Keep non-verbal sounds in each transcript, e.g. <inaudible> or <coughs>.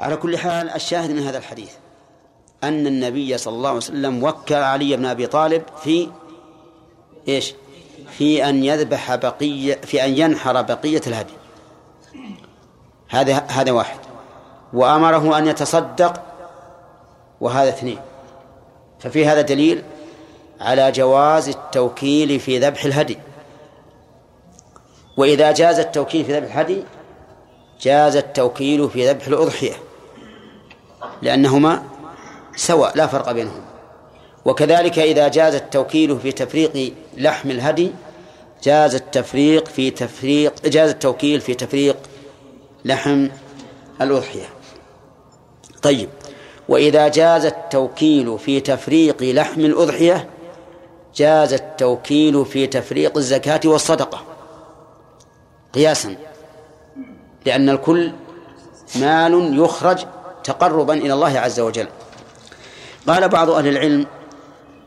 على كل حال الشاهد من هذا الحديث أن النبي صلى الله عليه وسلم وكل علي بن أبي طالب في إيش؟ في أن يذبح بقية في أن ينحر بقية الهدي. هذا هذا واحد. وأمره أن يتصدق وهذا اثنين. ففي هذا دليل على جواز التوكيل في ذبح الهدي. وإذا جاز التوكيل في ذبح الهدي جاز التوكيل في ذبح الأضحية. لأنهما سواء لا فرق بينهم وكذلك إذا جاز التوكيل في تفريق لحم الهدي جاز التفريق في تفريق جاز التوكيل في تفريق لحم الأضحية. طيب وإذا جاز التوكيل في تفريق لحم الأضحية جاز التوكيل في تفريق الزكاة والصدقة. قياسا لأن الكل مال يخرج تقربا إلى الله عز وجل. قال بعض أهل العلم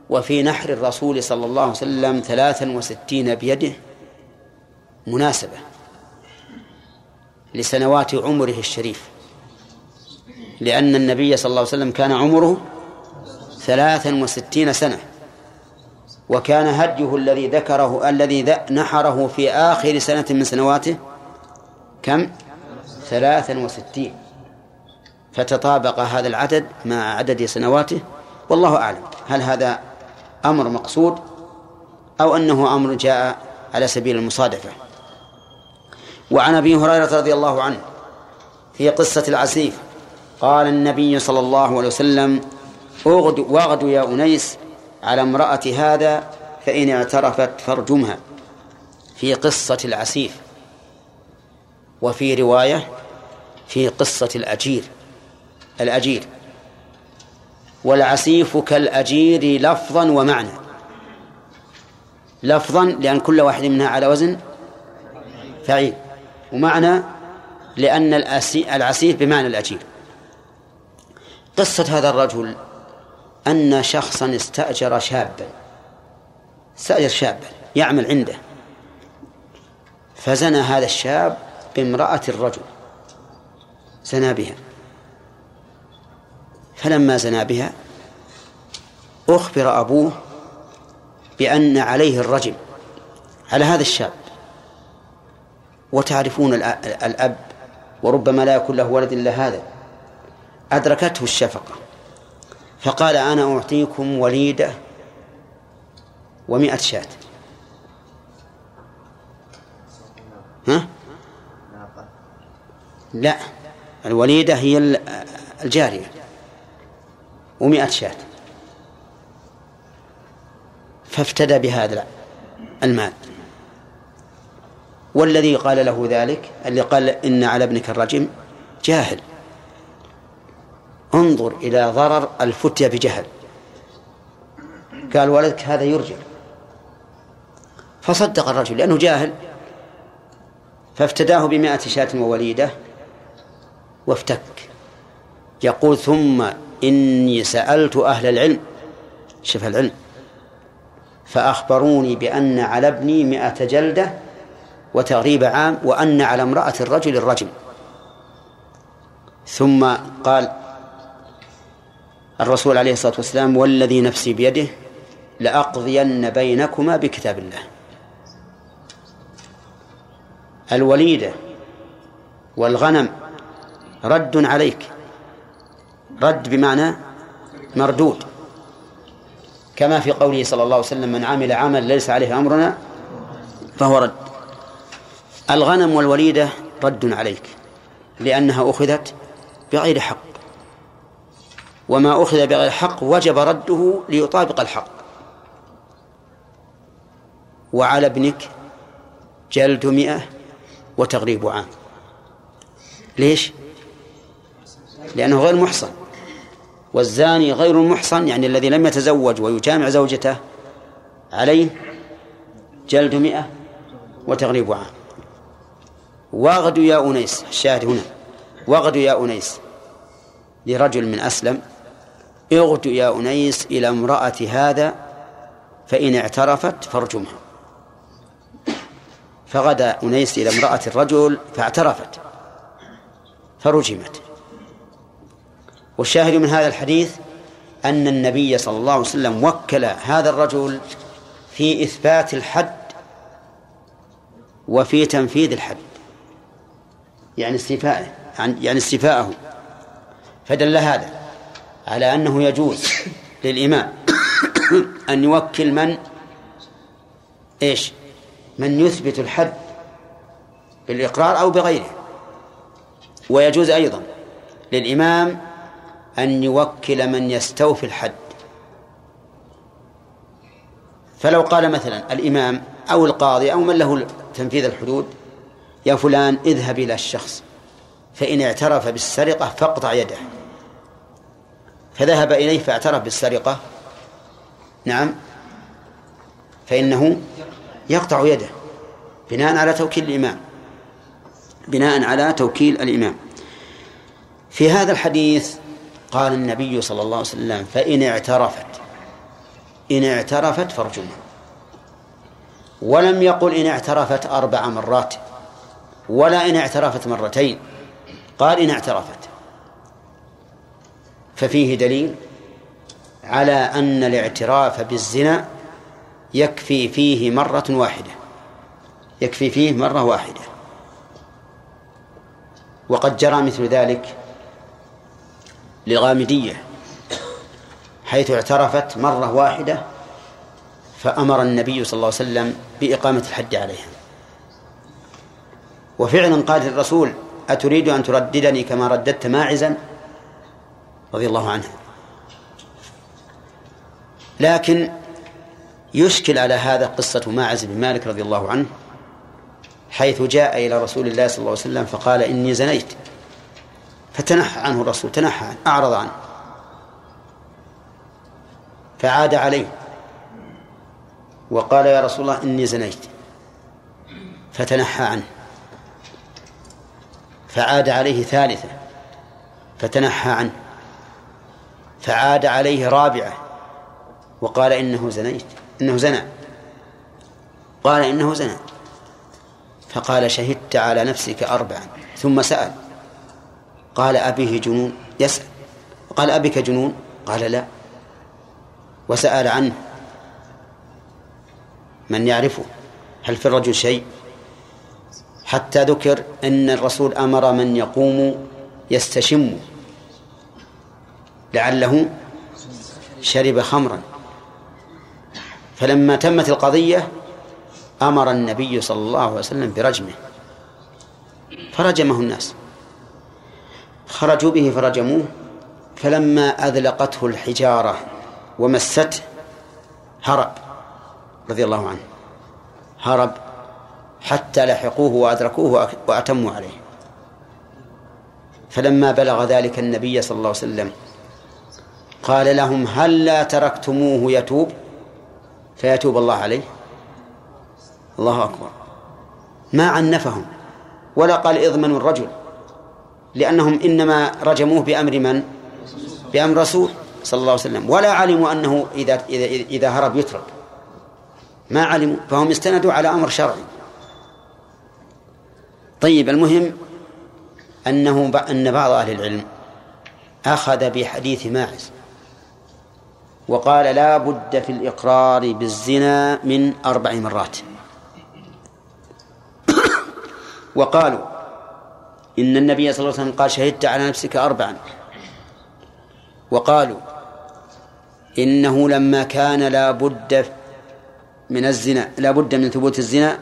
وفي نحر الرسول صلى الله عليه وسلم ثلاثا وستين بيده مناسبة لسنوات عمره الشريف لأن النبي صلى الله عليه وسلم كان عمره ثلاثا وستين سنة وكان هديه الذي ذكره الذي نحره في آخر سنة من سنواته كم؟ ثلاثا وستين. فتطابق هذا العدد مع عدد سنواته والله أعلم. هل هذا أمر مقصود أو أنه أمر جاء على سبيل المصادفة؟ وعن أبي هريرة رضي الله عنه في قصة العسيف قال النبي صلى الله عليه وسلم اغد واغد يا أنيس على امرأة هذا فإن اعترفت فارجمها. في قصة العسيف. وفي رواية في قصة الأجير. الأجير. والعسيف كالأجير لفظا ومعنى. لفظا لأن كل واحد منها على وزن فعيل. ومعنى لأن العسيف بمعنى الأجير. قصة هذا الرجل أن شخصا استأجر شابا. استأجر شابا يعمل عنده. فزنى هذا الشاب بامرأة الرجل. زنى بها. فلما زنى بها أخبر أبوه بأن عليه الرجم على هذا الشاب. وتعرفون الأب وربما لا يكون له ولد إلا هذا. أدركته الشفقة فقال أنا أعطيكم وليدة ومائة شاة. ها؟ لا الوليدة هي الجارية. ومائة شاة. فافتدى بهذا المال. والذي قال له ذلك اللي قال إن على ابنك الرجم جاهل. انظر إلى ضرر الفتية بجهل. قال ولدك هذا يرجع فصدق الرجل لأنه جاهل. فافتداه بمائة شاة ووليدة وافتك. يقول ثم إني سألت أهل العلم شوف العلم فأخبروني بأن على ابني مئة جلدة وتغريب عام وأن على امرأة الرجل الرجم. ثم قال الرسول عليه الصلاة والسلام والذي نفسي بيده لأقضين بينكما بكتاب الله. الوليدة والغنم رد عليك. رد بمعنى مردود. كما في قوله صلى الله عليه وسلم من عمل عمل ليس عليه أمرنا فهو رد. الغنم والوليدة رد عليك لأنها أخذت بغير حق. وما أخذ بغير حق وجب رده ليطابق الحق. وعلى ابنك جلد مئة وتغريب عام. ليش؟ لأنه غير محصن. والزاني غير المحصن يعني الذي لم يتزوج ويجامع زوجته عليه جلد مئة وتغريب عام. واغد يا أنيس الشاهد هنا. واغد يا أنيس لرجل من أسلم. اغد يا أنيس إلى امرأة هذا فإن اعترفت فارجمها. فغدا أنيس إلى امرأة الرجل فاعترفت فرجمت. والشاهد من هذا الحديث أن النبي صلى الله عليه وسلم وكل هذا الرجل في إثبات الحد وفي تنفيذ الحد يعني استيفاءه يعني استيفاءه. فدل هذا على أنه يجوز للإمام <coughs> أن يوكل من إيش؟ من يثبت الحد بالإقرار أو بغيره. ويجوز أيضا للإمام أن يوكل من يستوفي الحد. فلو قال مثلا الإمام أو القاضي أو من له تنفيذ الحدود يا فلان اذهب إلى الشخص فإن اعترف بالسرقة فاقطع يده. فذهب إليه فاعترف بالسرقة. نعم. فإنه يقطع يده بناء على توكيل الإمام. بناء على توكيل الإمام. في هذا الحديث قال النبي صلى الله عليه وسلم فإن اعترفت. إن اعترفت فارجمها ولم يقل إن اعترفت أربع مرات ولا إن اعترفت مرتين. قال إن اعترفت. ففيه دليل على أن الاعتراف بالزنا يكفي فيه مرة واحدة. يكفي فيه مرة واحدة. وقد جرى مثل ذلك للغامدية حيث اعترفت مرة واحدة فأمر النبي صلى الله عليه وسلم بإقامة الحد عليها. وفعلا قال الرسول أتريد أن ترددني كما رددت ماعزا؟ رضي الله عنه. لكن يشكل على هذا قصة ماعز بن مالك رضي الله عنه حيث جاء إلى رسول الله صلى الله عليه وسلم فقال إني زنيت. فتنحى عنه الرسول تنحى عنه أعرض عنه. فعاد عليه. وقال يا رسول الله إني زنيت. فتنحى عنه. فعاد عليه ثالثة. فتنحى عنه. فعاد عليه رابعة. وقال إنه زنيت إنه زنى. قال إنه زنى. فقال شهدت على نفسك أربعا. ثم سأل. قال أبيه جنون يسأل قال أبك جنون؟ قال لا. وسأل عنه من يعرفه؟ هل في الرجل شيء؟ حتى ذكر أن الرسول أمر من يقوم يستشم. لعله شرب خمرا. فلما تمت القضية أمر النبي صلى الله عليه وسلم برجمه. فرجمه الناس. خرجوا به فرجموه فلما أذلقته الحجارة ومسته هرب رضي الله عنه. هرب حتى لحقوه وأدركوه وأتموا عليه. فلما بلغ ذلك النبي صلى الله عليه وسلم قال لهم هل لا تركتموه يتوب؟ فيتوب الله عليه. الله أكبر. ما عنفهم ولا قال إضمنوا الرجل. لأنهم إنما رجموه بأمر من؟ بأمر رسول صلى الله عليه وسلم. ولا علموا أنه إذا إذا إذا هرب يترك. ما علموا. فهم استندوا على أمر شرعي. طيب المهم أنه أن بعض أهل العلم أخذ بحديث ماعز وقال لا بد في الإقرار بالزنا من أربع مرات. <coughs> وقالوا إن النبي صلى الله عليه وسلم قال شهدت على نفسك أربعا. وقالوا إنه لما كان لا بد من الزنا لا بد من ثبوت الزنا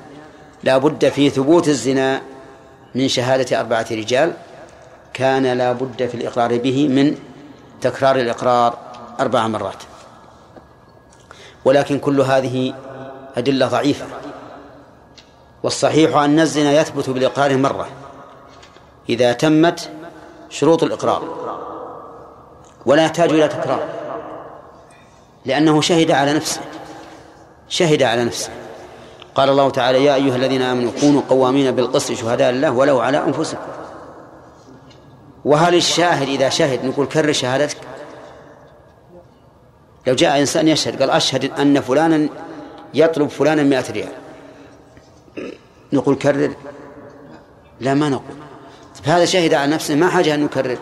لا بد في ثبوت الزنا من شهادة أربعة رجال كان لا بد في الإقرار به من تكرار الإقرار أربع مرات. ولكن كل هذه أدلة ضعيفة. والصحيح أن الزنا يثبت بالإقرار مرة. إذا تمت شروط الإقرار. ولا يحتاج إلى تكرار. لأنه شهد على نفسه. شهد على نفسه. قال الله تعالى يا أيها الذين آمنوا كونوا قوامين بالقسط شهداء لله ولو على أنفسكم. وهل الشاهد إذا شهد نقول كرر شهادتك؟ لو جاء إنسان يشهد قال أشهد أن فلانا يطلب فلانا مئة ريال. نقول كرر؟ لا ما نقول. هذا شهد على نفسه ما حاجة أن نكرر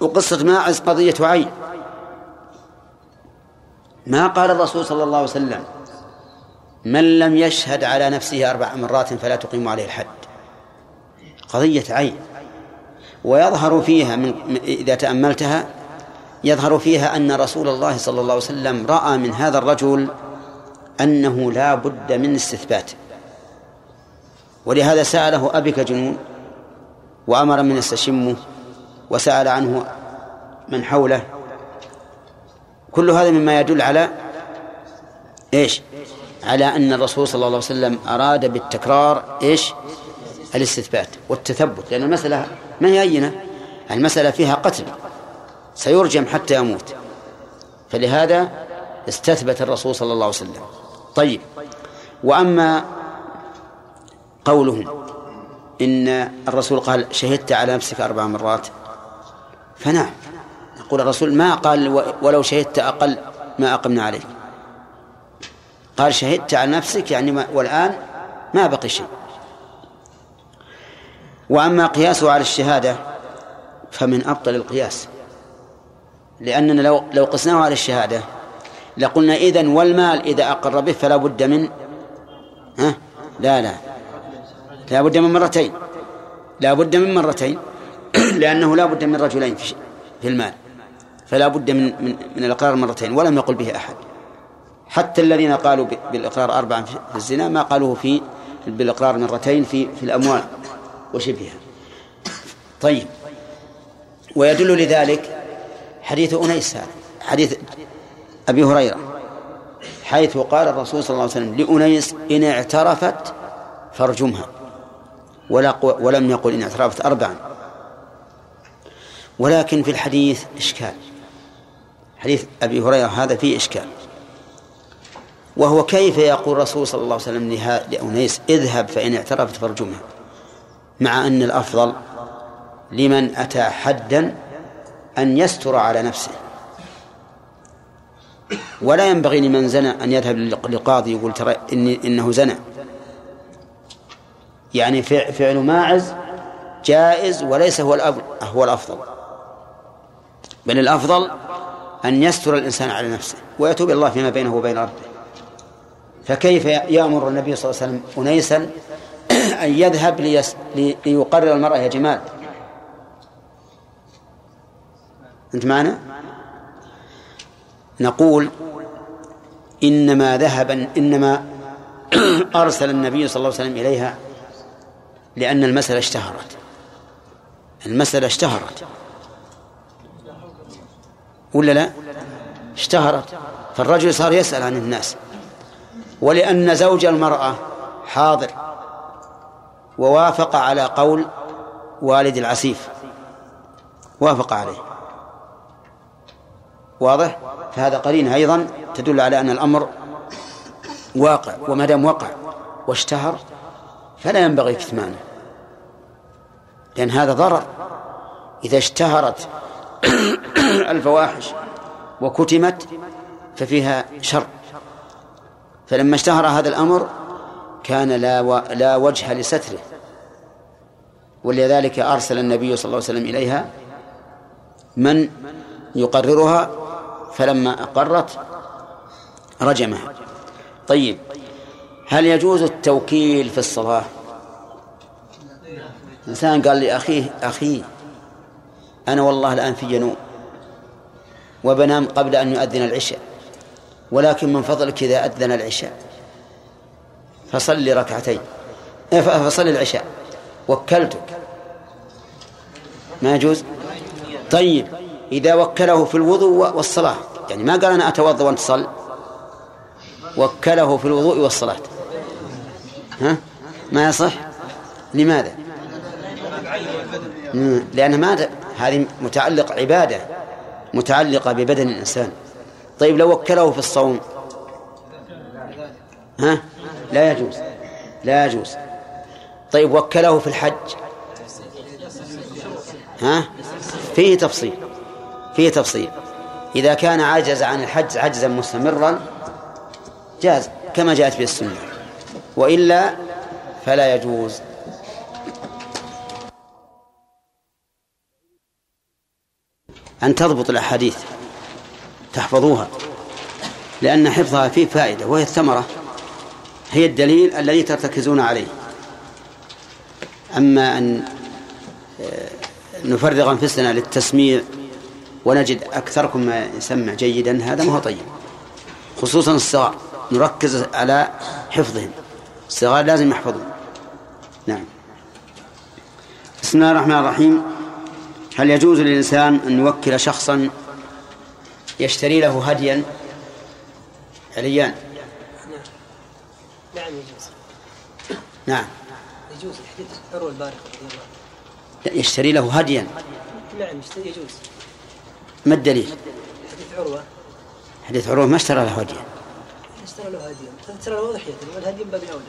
وقصة ماعز قضية عين. ما قال الرسول صلى الله عليه وسلم من لم يشهد على نفسه أربع مرات فلا تقيم عليه الحد. قضية عين. ويظهر فيها من إذا تأملتها يظهر فيها أن رسول الله صلى الله عليه وسلم رأى من هذا الرجل أنه لا بد من استثبات. ولهذا سأله أبك جنون وأمر من يستشمه وسأل عنه من حوله. كل هذا مما يدل على إيش؟ على أن الرسول صلى الله عليه وسلم أراد بالتكرار إيش؟ الاستثبات والتثبت. لأن المسألة ما هي هينة؟ المسألة فيها قتل. سيرجم حتى يموت. فلهذا استثبت الرسول صلى الله عليه وسلم. طيب. وأما قولهم. إن الرسول قال شهدت على نفسك أربع مرات فنعم. يقول الرسول ما قال ولو شهدت أقل ما أقمنا عليك. قال شهدت على نفسك يعني والآن ما بقي شيء. وأما قياسه على الشهادة فمن أبطل القياس. لأننا لو لو قسناه على الشهادة لقلنا إذن والمال إذا أقر به فلا بد من ها؟ لا لا. لا بد من مرتين. لا بد من مرتين. <clears throat> لأنه لا بد من رجلين في المال. فلا بد من من, من الإقرار مرتين ولم يقل به أحد. حتى الذين قالوا بالإقرار أربعا في الزنا ما قالوه في بالإقرار مرتين في في الأموال وشبهها. طيب. ويدل لذلك حديث أنيس حديث أبي هريرة حيث قال الرسول صلى الله عليه وسلم لأنيس إن اعترفت فارجمها. ولا ولم يقل إن اعترفت أربعا. ولكن في الحديث إشكال. حديث أبي هريرة هذا فيه إشكال. وهو كيف يقول الرسول صلى الله عليه وسلم لأنيس اذهب فإن اعترفت فارجمها. مع أن الأفضل لمن أتى حدا أن يستر على نفسه. ولا ينبغي لمن زنى أن يذهب للقاضي يقول ترى إني إنه زنى. يعني فعل ماعز جائز وليس هو هو الأفضل. بل الأفضل أن يستر الإنسان على نفسه ويتوب إلى الله فيما بينه وبين ربه. فكيف يأمر النبي صلى الله عليه وسلم أنيسا <clears throat> أن يذهب ليس ليقرر المرأة يا جمال؟ أنت معنا؟ نقول إنما ذهب إنما <clears throat> أرسل النبي صلى الله عليه وسلم إليها لأن المسألة اشتهرت. المسألة اشتهرت. ولا لا؟ اشتهرت. فالرجل صار يسأل عن الناس. ولأن زوج المرأة حاضر ووافق على قول والد العسيف. وافق عليه. واضح؟ فهذا قرين أيضا تدل على أن الأمر واقع. وما دام وقع واشتهر فلا ينبغي كتمانه لأن هذا ضرر. إذا اشتهرت <clears throat> الفواحش وكتمت ففيها شر. فلما اشتهر هذا الأمر كان لا و... لا وجه لستره. ولذلك أرسل النبي صلى الله عليه وسلم إليها من يقررها فلما أقرت رجمها. طيب. هل يجوز التوكيل في الصلاة؟ إنسان قال لأخيه أخي أنا والله الآن في جنوب وبنام قبل أن يؤذن العشاء ولكن من فضلك إذا أذن العشاء فصل ركعتين إيه، فصل العشاء وكلتك. ما يجوز؟ طيب إذا وكله في الوضوء والصلاة يعني ما قال أنا أتوضأ وأنت تصل وكله في الوضوء والصلاة. ها؟ ما يصح؟ لماذا؟ لأن ما هذه متعلق عبادة متعلقة ببدن الإنسان. طيب لو وكله في الصوم ها؟ لا يجوز لا يجوز. طيب وكله في الحج؟ ها؟ فيه تفصيل فيه تفصيل. إذا كان عجز عن الحج عجزا مستمرا جاز كما جاءت به السنة. وإلا فلا يجوز. أن تضبط الأحاديث تحفظوها لأن حفظها فيه فائدة وهي الثمرة هي الدليل الذي ترتكزون عليه. أما أن آه، نفرغ أنفسنا للتسميع ونجد أكثركم ما يسمع جيدا هذا ما هو طيب خصوصا الصغار نركز على حفظهم. الصغار لازم يحفظون. نعم. بسم الله الرحمن الرحيم. هل يجوز للإنسان أن يوكل شخصا يشتري له هديا؟ عليان. نعم. يجوز. نعم. يجوز. الحديث عروة البارق رضي الله لا، يشتري له هديا. نعم يشتري- يجوز. ما الدليل؟ حديث عروة. حديث عروة ما اشترى له هديا. اشترى له هديا اشترى له أضحية والهدي من باب أولى.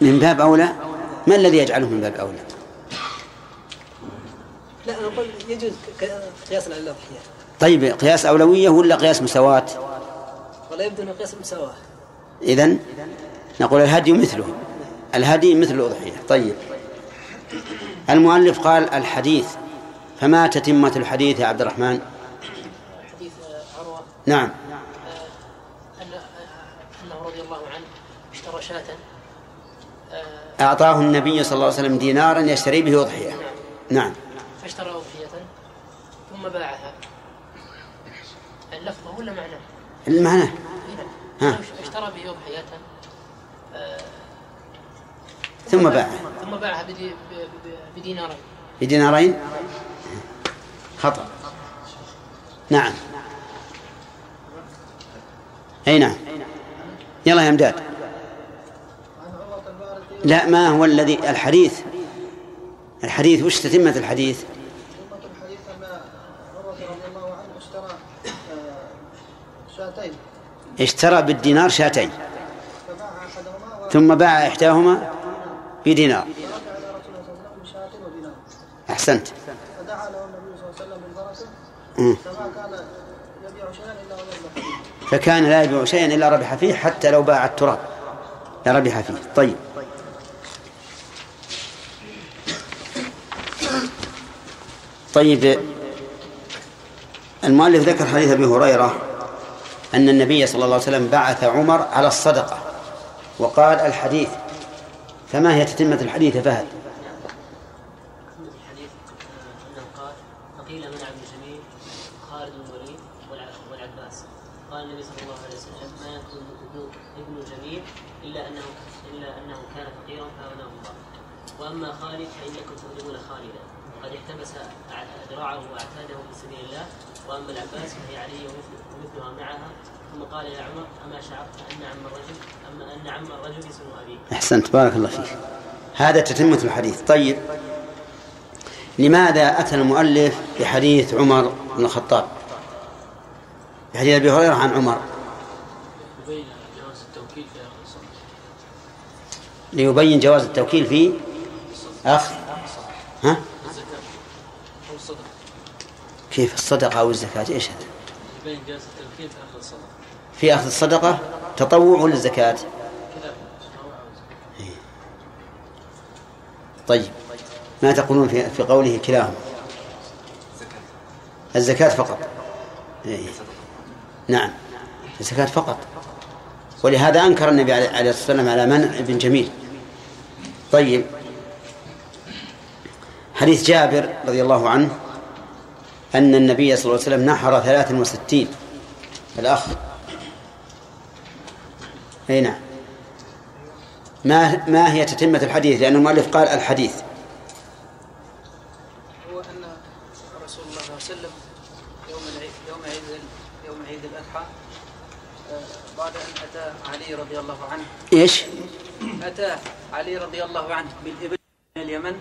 من باب أولى؟ ما الذي يجعله من باب أولى؟ لا أنا أقول يجوز قياسا على الأضحية طيب قياس أولوية ولا قياس مساواة؟ ولا يبدو أنه قياس المساواة إذن نقول الهدي مثله. الهدي مثل الأضحية. طيب. المؤلف قال الحديث. فما تتمة الحديث يا عبد الرحمن؟ حديث عروة. نعم أن أنه رضي الله عنه اشترى شاة أعطاه النبي صلى الله عليه وسلم دينارا يشتري به أضحية. نعم. فاشترى أضحية ثم باعها. اللفظة ولا معناه؟ المعنى. إيه ها. نعم. اشترى به أضحية. ثم باعه ثم باعها بدي ب- ب- بدينارين. بدينارين؟ خطأ. نعم. أي نعم. يلا يا أمداد. لا ما هو الذي الحديث الحديث وش تتمة الحديث؟ شاتين اشترى بالدينار شاتين ثم باع إحداهما بدينار. أحسنت. فدعا له النبي صلى الله عليه وسلم. فما كان يبيع شيئا إلا ويربح فيه فكان لا يبيع شيئا إلا ربح فيه حتى لو باع التراب. لربح فيه. طيب. طيب المؤلف ذكر حديث أبي هريرة أن النبي صلى الله عليه وسلم بعث عمر على الصدقة وقال الحديث فما هي تتمة الحديث فهد؟ الحديث انه قال فقيل منع ابن جميل خالد بن الوليد والع- والعباس قال النبي صلى الله عليه وسلم ما يكون ابن ابن جميل الا انه الا انه كان فقيرا فاغناه الله واما خالد فانكم تظلمون خالدا وقد احتبس ع- ذراعه واعتاده في سبيل الله واما العباس فهي علي ومثل- ومثلها معها ثم قال يا عمر اما شعرت ان عم الرجل اما ان عم الرجل اسم أحسنت بارك الله فيك. هذا تتمة الحديث. طيب لماذا أتى المؤلف بحديث عمر بن الخطاب؟ بحديث أبي هريرة عن عمر. ليبين جواز التوكيل في أخذ ها؟ كيف الصدقة أو الزكاة؟ إيش هذا؟ في أخذ الصدقة. تطوع ولا الزكاة كذا هو عاوز طيب. ما تقولون في, في قوله كلاهما؟ الزكاة فقط. إيه. نعم. الزكاة فقط. ولهذا أنكر النبي عليه الصلاة والسلام على منع ابن جميل. طيب. حديث جابر رضي الله عنه أن النبي صلى الله عليه وسلم نحر ثلاثا وستين. الأخ. أي نعم. ما ما هي تتمة الحديث؟ لأن المؤلف قال الحديث. هو أن رسول الله صلى الله عليه وسلم يوم العيد يوم عيد يوم عيد الأضحى آه، بعد أن أتى علي رضي الله عنه. إيش؟ أتى علي رضي الله عنه بالإبل من اليمن.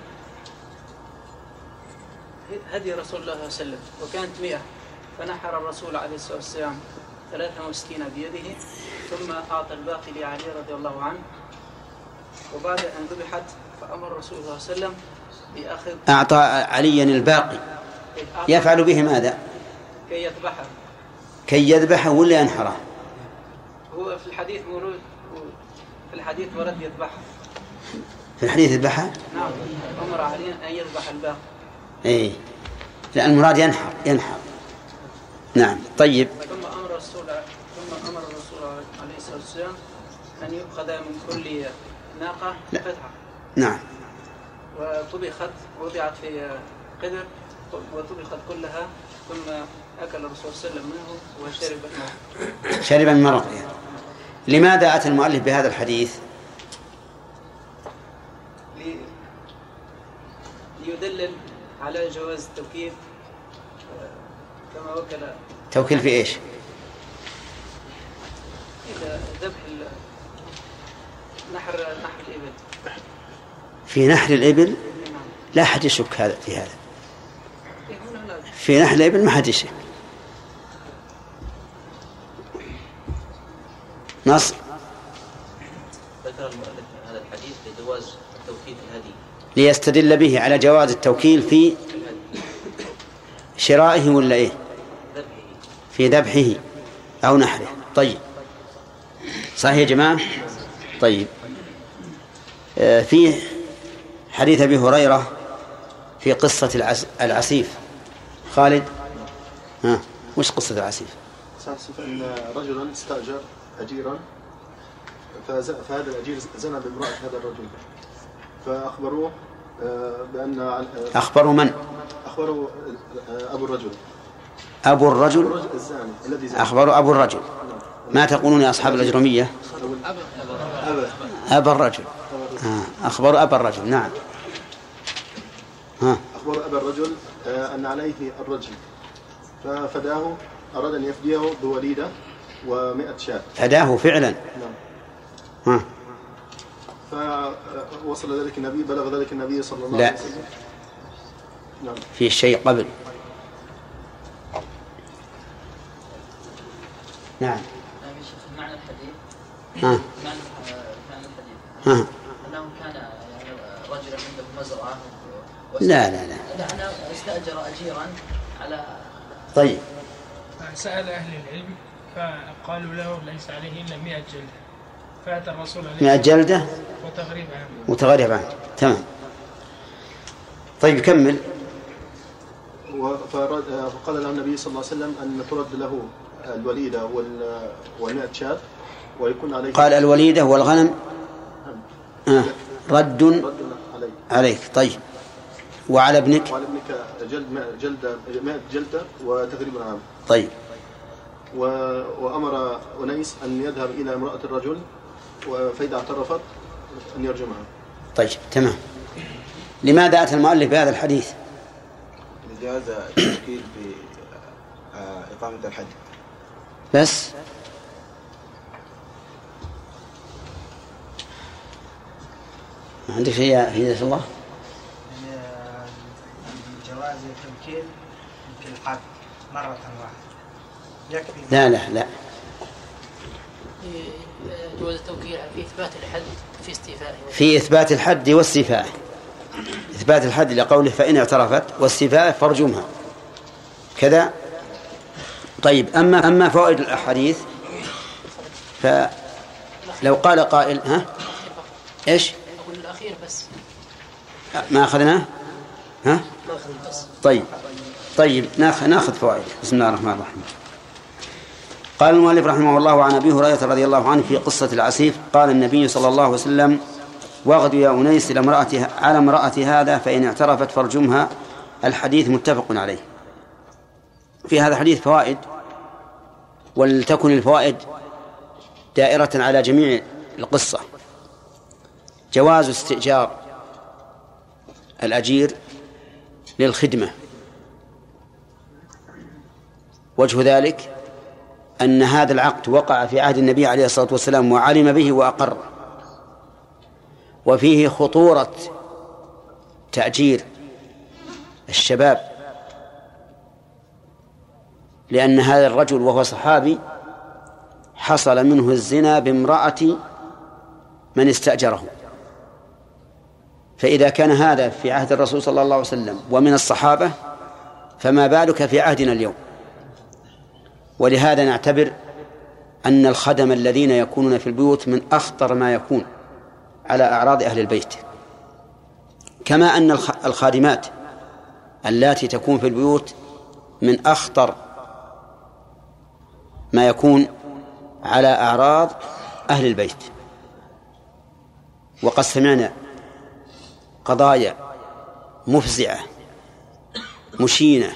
هدي رسول الله صلى الله عليه وسلم وكانت مئة. فنحر الرسول عليه الصلاة والسلام ثلاثة وستين بيده ثم أعطى الباقي لعلي رضي الله عنه. وبعد أن ذبحت فأمر الرسول صلى الله عليه وسلم بأخذ أعطى عليا الباقي. يفعل به ماذا؟ كي يذبحها كي يذبحه ولا ينحره؟ هو في الحديث ورود في الحديث ورد يذبحها في الحديث يذبحه؟ نعم أمر علي أن يذبح الباقي. إيه. لا المراد ينحر ينحر. نعم طيب. ثم أمر الرسول ثم أمر الرسول عليه الصلاة والسلام أن يؤخذ من كل ناقة لا. قطعه نعم. وطبخت وضعت في قدر وطبخت كلها ثم أكل الرسول صلى الله عليه وسلم منه وشرب الماء شرب من مرقها لماذا أتى المؤلف بهذا الحديث؟ لي- ليدلل على جواز التوكيل آه، كما وكل توكيل في إيش؟ إلى ذبح نحر نحر الإبل. في نحر الإبل لا أحد يشك هذا في هذا. في نحر الإبل ما حد يشك. نص. ذكر المؤلف هذا الحديث لجواز الهدي. ليستدل به على جواز التوكيل في شرائه ولا إيه؟ ذبحه في ذبحه أو نحره. طيب. صحيح يا جماعة؟ طيب. آه، في حديث أبي هريرة في قصة العس العسيف. خالد؟ ها وش قصة العسيف؟ سأصف أن رجلا استأجر أجيرا فهذا الأجير زنى بامرأة هذا الرجل. فأخبروه آه، بأن أخبروا من؟ أخبروا أبو الرجل. أبو الرجل؟ الزاني الذي أخبروا أبو الرجل. ما تقولون يا أصحاب الأجرمية؟ أبا الرجل. آه. أخبروا أبا الرجل نعم. ها. أخبر أبا الرجل آه، أن عليه الرجل. ففداه أراد أن يفديه بوليدة ومئة شاة. فداه فعلا. نعم. ها. فوصل ذلك النبي بلغ ذلك النبي صلى الله لا. عليه وسلم. نعم. في شيء قبل. نعم. يا شيخ معنى الحديث؟ معنى الحديث ها انه كان يعني و- لا لا لا. استأجر أجيرا على طيب. سأل أهل العلم فقالوا له ليس عليه إلا 100 جلدة. فأتى الرسول عليه مئة الصلاة جلدة؟ والسلام وتغريب عام متغرب عنه تمام. طيب كمل. فقال له النبي صلى الله عليه وسلم أن ترد له الوليدة وال- والمئة شاة ويكون عليه قال الوليدة والغنم؟ آه. رد عليك. طيب. وعلى ابنك؟ وعلى ابنك جلد مئة- جلدة مئة جلدة وتغريب عام. طيب. و... وأمر أنيس أن يذهب إلى امرأة الرجل فإذا اعترفت أن يرجمها طيب تمام. لماذا أتى المؤلف بهذا الحديث؟ لجواز التوكيل في آه، إقامة الحد بس؟ ما عندك شيء يا هداية الله؟ جواز التمكين يمكن الحد مرة واحدة. يكفي. لا لا لا. جواز التوكيل في إثبات الحد في استيفائه في إثبات الحد واستيفائه إثبات الحد لقوله فإن اعترفت واستيفائه فارجمها. كذا؟ طيب أما أما فوائد الأحاديث فلو قال قائل ها؟ إيش؟ ما أخذناه ها؟ طيب. طيب ناخذ ناخذ فوائد. بسم الله الرحمن الرحيم. قال المؤلف رحمه الله عن أبي هريرة رضي الله عنه في قصة العسيف قال النبي صلى الله عليه وسلم واغد يا أنيس إلى على امراه هذا فإن اعترفت فارجمها. الحديث متفق عليه. في هذا الحديث فوائد ولتكن الفوائد دائرة على جميع القصة. جواز استئجار الأجير للخدمة. وجه ذلك أن هذا العقد وقع في عهد النبي عليه الصلاة والسلام وعلم به وأقر. وفيه خطورة تأجير الشباب لأن هذا الرجل وهو صحابي حصل منه الزنا بامرأة من استأجره. فإذا كان هذا في عهد الرسول صلى الله عليه وسلم ومن الصحابة فما بالك في عهدنا اليوم؟ ولهذا نعتبر أن الخدم الذين يكونون في البيوت من أخطر ما يكون على أعراض أهل البيت. كما أن الخ- الخادمات اللاتي تكون في البيوت من أخطر ما يكون على أعراض أهل البيت. وقد سمعنا قضايا مفزعة مشينة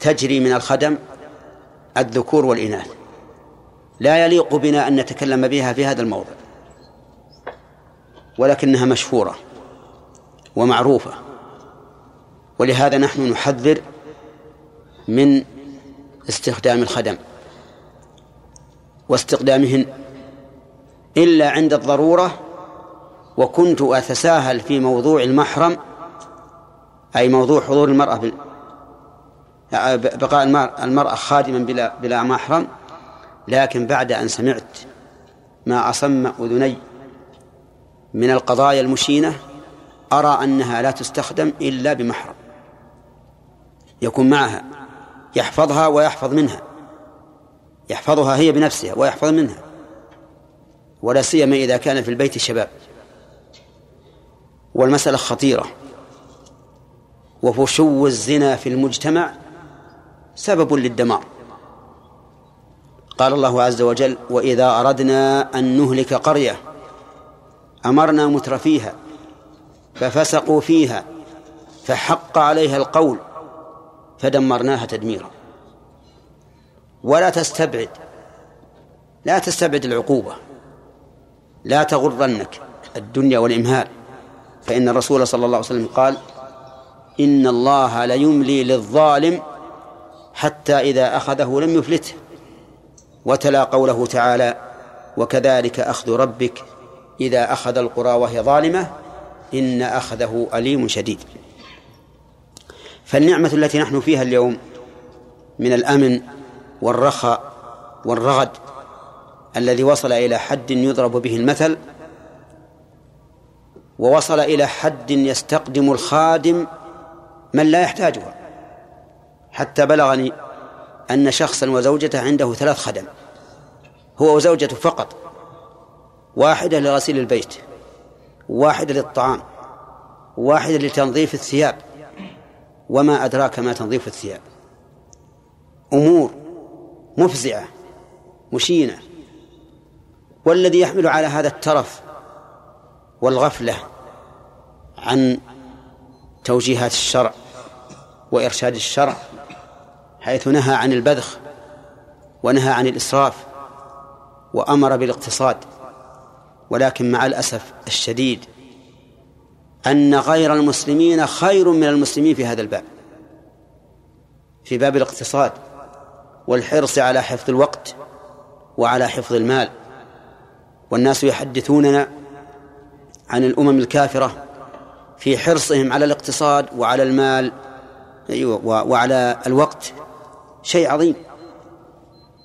تجري من الخدم الذكور والإناث. لا يليق بنا أن نتكلم بها في هذا الموضع ولكنها مشهورة ومعروفة. ولهذا نحن نحذر من استخدام الخدم واستخدامهن إلا عند الضرورة وكنت أتساهل في موضوع المحرم أي موضوع حضور المرأة بال... بقاء المرأة خادما بلا بلا محرم لكن بعد أن سمعت ما أصم أذني من القضايا المشينة أرى أنها لا تستخدم إلا بمحرم. يكون معها يحفظها ويحفظ منها يحفظها هي بنفسها ويحفظ منها ولا سيما إذا كان في البيت شباب والمسألة خطيرة. وفشو الزنا في المجتمع سبب للدمار. قال الله عز وجل وإذا أردنا أن نهلك قرية أمرنا مترفيها ففسقوا فيها فحق عليها القول فدمرناها تدميرا. ولا تستبعد لا تستبعد العقوبة لا تغرنك الدنيا والإمهال. فإن الرسول صلى الله عليه وسلم قال إن الله ليملي للظالم حتى إذا أخذه لم يفلته وتلا قوله تعالى وكذلك أخذ ربك إذا أخذ القرى وهي ظالمة إن أخذه أليم شديد. فالنعمة التي نحن فيها اليوم من الأمن والرخاء والرغد الذي وصل إلى حد يضرب به المثل ووصل إلى حد يستقدم الخادم من لا يحتاجها حتى بلغني أن شخصا وزوجته عنده ثلاث خدم هو وزوجته فقط واحدة لغسيل البيت واحدة للطعام واحدة لتنظيف الثياب وما أدراك ما تنظيف الثياب. أمور مفزعة مشينة والذي يحمل على هذا الترف والغفلة عن توجيهات الشرع وإرشاد الشرع حيث نهى عن البذخ ونهى عن الإسراف وأمر بالاقتصاد ولكن مع الأسف الشديد أن غير المسلمين خير من المسلمين في هذا الباب في باب الاقتصاد والحرص على حفظ الوقت وعلى حفظ المال. والناس يحدثوننا عن الأمم الكافرة في حرصهم على الاقتصاد وعلى المال أيوة وعلى الوقت. شيء عظيم.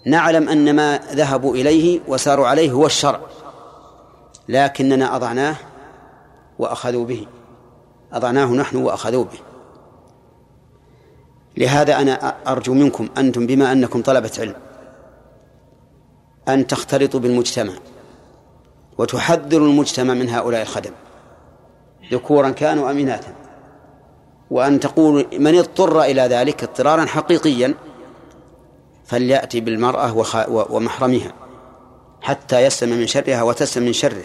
نعلم أن ما ذهبوا إليه وساروا عليه هو الشرع لكننا أضعناه وأخذوا به. أضعناه نحن وأخذوا به. لهذا أنا أرجو منكم أنتم بما أنكم طلبة علم أن تختلطوا بالمجتمع. وتحذروا المجتمع من هؤلاء الخدم. ذكورا كانوا أم إناثا. وأن تقول من اضطر إلى ذلك اضطرارا حقيقيا فليأتي بالمرأة ومحرمها حتى يسلم من شرها وتسلم من شره.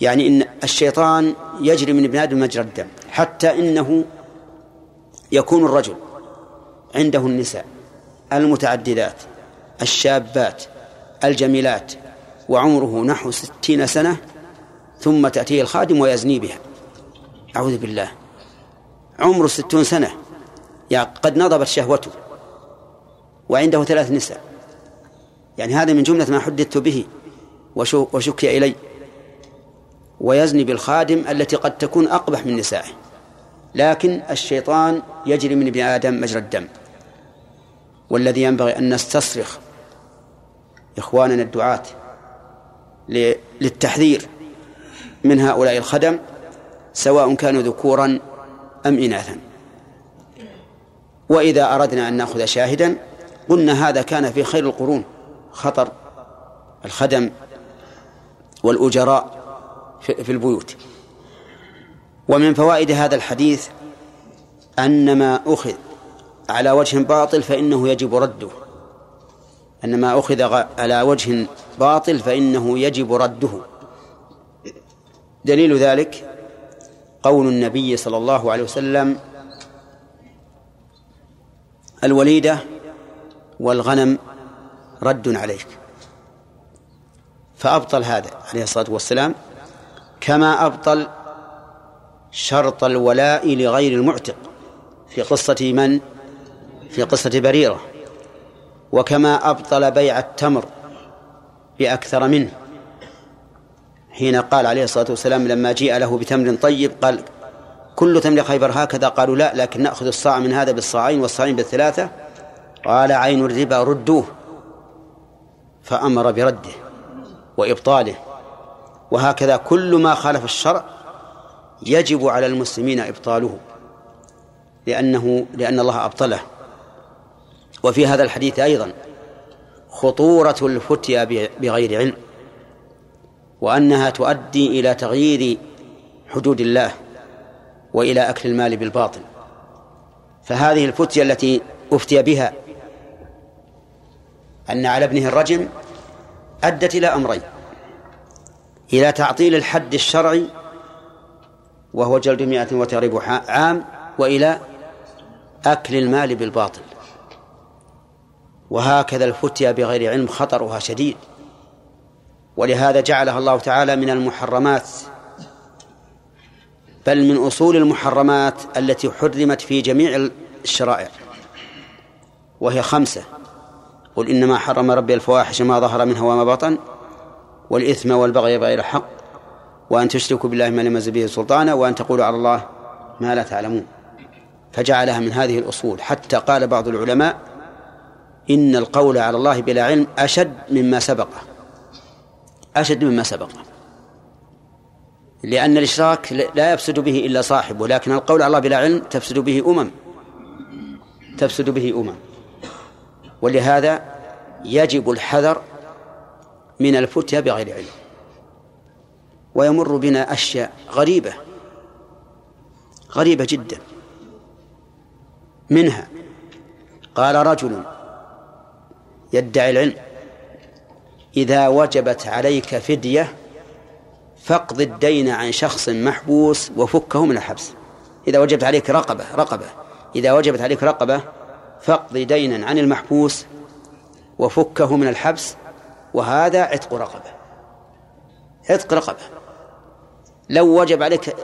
يعني إن الشيطان يجري من ابن آدم مجرى الدم حتى إنه يكون الرجل عنده النساء المتعددات الشابات الجميلات وعمره نحو ستين سنة ثم تأتيه الخادم ويزني بها. أعوذ بالله. عمره ستون سنة. يعني قد نضبت شهوته وعنده ثلاث نساء. يعني هذا من جملة ما حدثت به وشكي إلي. ويزني بالخادم التي قد تكون أقبح من نسائه. لكن الشيطان يجري من ابن آدم مجرى الدم. والذي ينبغي أن نستصرخ إخواننا الدعاة للتحذير من هؤلاء الخدم سواء كانوا ذكورا أم إناثا. وإذا أردنا أن نأخذ شاهدا قلنا هذا كان في خير القرون خطر الخدم والأجراء في البيوت. ومن فوائد هذا الحديث أن ما أخذ على وجه باطل فإنه يجب رده. أن ما أخذ على وجه باطل فإنه يجب رده. دليل ذلك قول النبي صلى الله عليه وسلم الوليدة والغنم رد عليك. فأبطل هذا عليه الصلاة والسلام كما أبطل شرط الولاء لغير المعتق في قصة من؟ في قصة بريرة. وكما أبطل بيع التمر بأكثر منه. حين قال عليه الصلاة والسلام لما جيء له بتمر طيب قال كل تمر خيبر هكذا قالوا لا لكن نأخذ الصاع من هذا بالصاعين والصاعين بالثلاثة. قال عين الربا ردوه. فأمر برده وإبطاله. وهكذا كل ما خالف الشرع يجب على المسلمين إبطاله. لأنه لأن الله أبطله. وفي هذا الحديث أيضا خطورة الفتيا بغير علم وأنها تؤدي إلى تغيير حدود الله وإلى أكل المال بالباطل. فهذه الفتية التي أفتي بها أن على ابنه الرجم أدت إلى أمرين إلى تعطيل الحد الشرعي وهو جلد مئة وتغريب عام وإلى أكل المال بالباطل. وهكذا الفتيا بغير علم خطرها شديد. ولهذا جعلها الله تعالى من المحرمات بل من أصول المحرمات التي حرمت في جميع الشرائع وهي خمسة قل إنما حرم ربي الفواحش ما ظهر منها وما بطن والإثم والبغي بغير الحق وأن تشركوا بالله ما لم ينزل به سلطانا وأن تقولوا على الله ما لا تعلمون. فجعلها من هذه الأصول. حتى قال بعض العلماء إن القول على الله بلا علم أشد مما سبقه أشد مما سبقه لأن الإشراك لا يفسد به إلا صاحبه لكن القول على الله بلا علم تفسد به أمم. تفسد به أمم. ولهذا يجب الحذر من الفتيا بغير علم. ويمر بنا أشياء غريبة غريبة جدا. منها قال رجل يدعي العلم. إذا وجبت عليك فدية فاقض الدين عن شخص محبوس وفكه من الحبس. إذا وجبت عليك رقبة رقبة. إذا وجبت عليك رقبة فاقض دينا عن المحبوس وفكه من الحبس. وهذا عتق رقبة. عتق رقبة. لو وجب عليك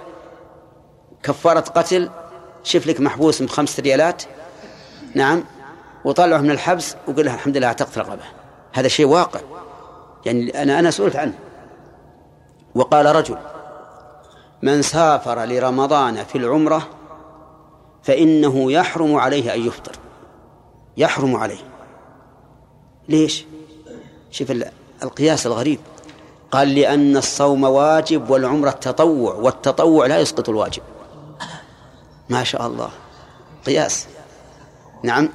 كفارة قتل شوف لك محبوس بخمسة ريالات. نعم. وطلعه من الحبس وقل له الحمد لله أعتقت رقبة. هذا شيء واقع. يعني أنا أنا سئلت عنه. وقال رجل من سافر لرمضان في العمرة فإنه يحرم عليه أن يفطر. يحرم عليه. ليش؟ شوف القياس الغريب. قال لأن الصوم واجب والعمرة تطوع والتطوع لا يسقط الواجب. ما شاء الله. قياس. نعم.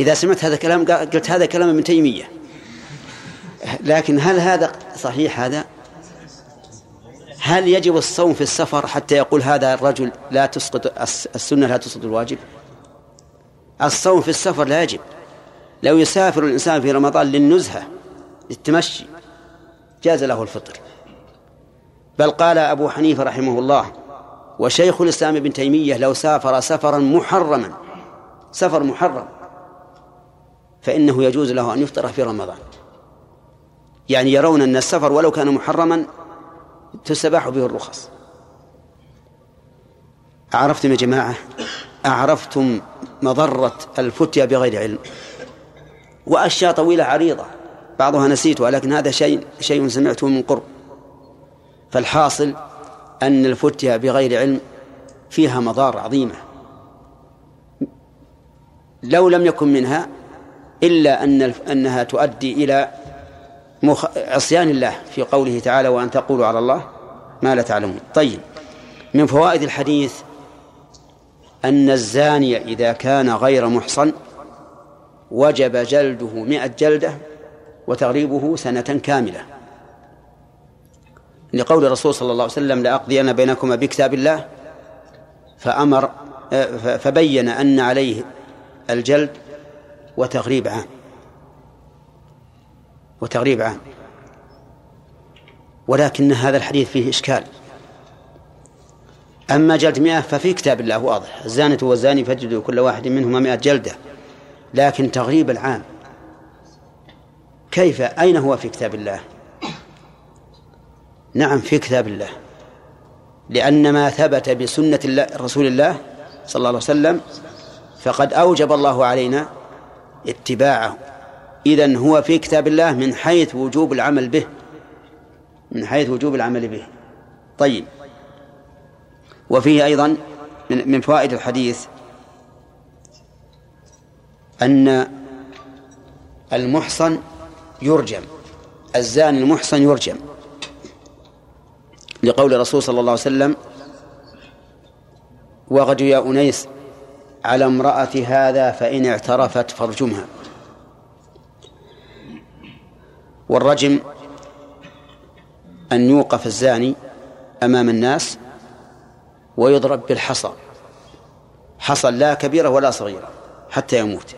إذا سمعت هذا الكلام قلت هذا كلام ابن تيمية. لكن هل هذا صحيح هذا؟ هل يجب الصوم في السفر حتى يقول هذا الرجل لا تسقط السنة لا تسقط الواجب؟ الصوم في السفر لا يجب. لو يسافر الإنسان في رمضان للنزهة للتمشي جاز له الفطر. بل قال أبو حنيفة رحمه الله وشيخ الإسلام ابن تيمية لو سافر سفرا محرما سفر محرم فإنه يجوز له أن يفطر في رمضان. يعني يرون أن السفر ولو كان محرما تستباح به الرخص. أعرفتم يا جماعة؟ أعرفتم مضرة الفتيا بغير علم. وأشياء طويلة عريضة. بعضها نسيتها لكن هذا شيء شيء سمعته من قرب. فالحاصل أن الفتيا بغير علم فيها مضار عظيمة. لو لم يكن منها إلا أن أنها تؤدي إلى عصيان الله في قوله تعالى وأن تقولوا على الله ما لا تعلمون. طيب من فوائد الحديث أن الزاني إذا كان غير محصن وجب جلده مئة جلدة وتغريبه سنة كاملة. لقول الرسول صلى الله عليه وسلم لأقضين بينكما بكتاب الله فأمر فبين أن عليه الجلد وتغريب عام وتغريب عام ولكن هذا الحديث فيه إشكال. أما جلد مئة ففي كتاب الله واضح. الزانة والزاني فجدوا كل واحد منهما مئة جلدة. لكن تغريب العام. كيف؟ أين هو في كتاب الله؟ نعم في كتاب الله. لأن ما ثبت بسنة الله رسول الله صلى الله عليه وسلم فقد أوجب الله علينا اتباعه. إذن هو في كتاب الله من حيث وجوب العمل به. من حيث وجوب العمل به. طيب. وفيه أيضا من فوائد الحديث أن المحصن يرجم. الزاني المحصن يرجم. لقول الرسول صلى الله عليه وسلم وغد يا أنيس على امرأة هذا فإن اعترفت فارجمها. والرجم أن يوقف الزاني أمام الناس ويضرب بالحصى. حصى لا كبيرة ولا صغيرة حتى يموت.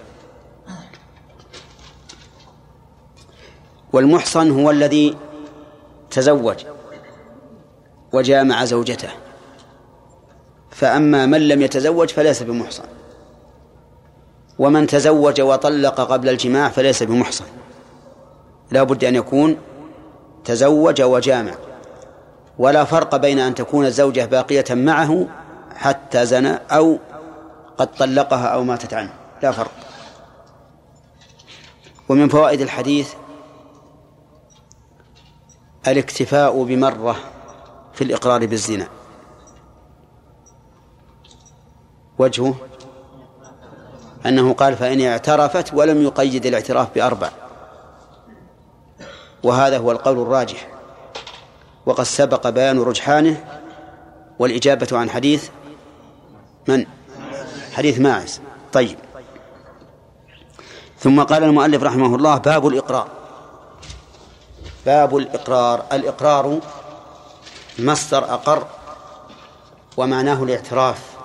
والمحصن هو الذي تزوج وجامع زوجته. فأما من لم يتزوج فليس بمحصن. ومن تزوج وطلق قبل الجماع فليس بمحصن. لا بد أن يكون تزوج وجامع. ولا فرق بين أن تكون الزوجة باقية معه حتى زنى أو قد طلقها أو ماتت عنه. لا فرق. ومن فوائد الحديث الاكتفاء بمرة في الإقرار بالزنا. وجهه أنه قال فإن اعترفت ولم يقيد الاعتراف بأربع. وهذا هو القول الراجح. وقد سبق بيان رجحانه والإجابة عن حديث من؟ حديث ماعز. طيب. ثم قال المؤلف رحمه الله باب الإقرار. باب الإقرار. الإقرار مصدر أقر ومعناه الاعتراف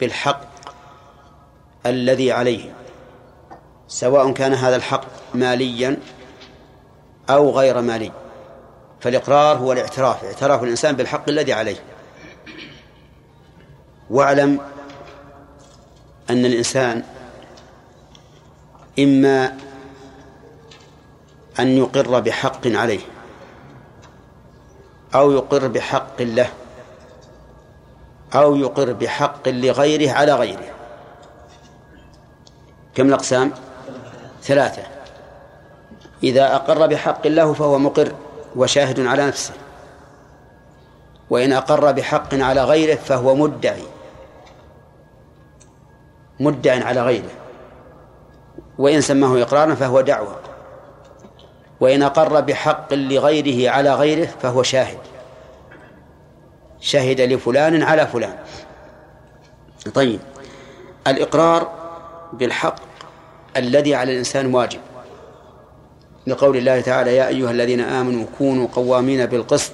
بالحق الذي عليه سواء كان هذا الحق ماليا أو غير مالي. فالإقرار هو الاعتراف اعتراف الإنسان بالحق الذي عليه. واعلم أن الإنسان إما أن يقر بحق عليه أو يقر بحق له أو يقر بحق لغيره على غيره. كم الأقسام؟ ثلاثة. إذا أقر بحق الله فهو مقر وشاهد على نفسه. وإن أقر بحق على غيره فهو مدعي. مدع على غيره. وإن سماه إقرارا فهو دعوة. وإن أقر بحق لغيره على غيره فهو شاهد. شهد لفلان على فلان. طيب. الإقرار بالحق الذي على الإنسان واجب. لقول الله تعالى يا أيها الذين آمنوا كونوا قوامين بالقسط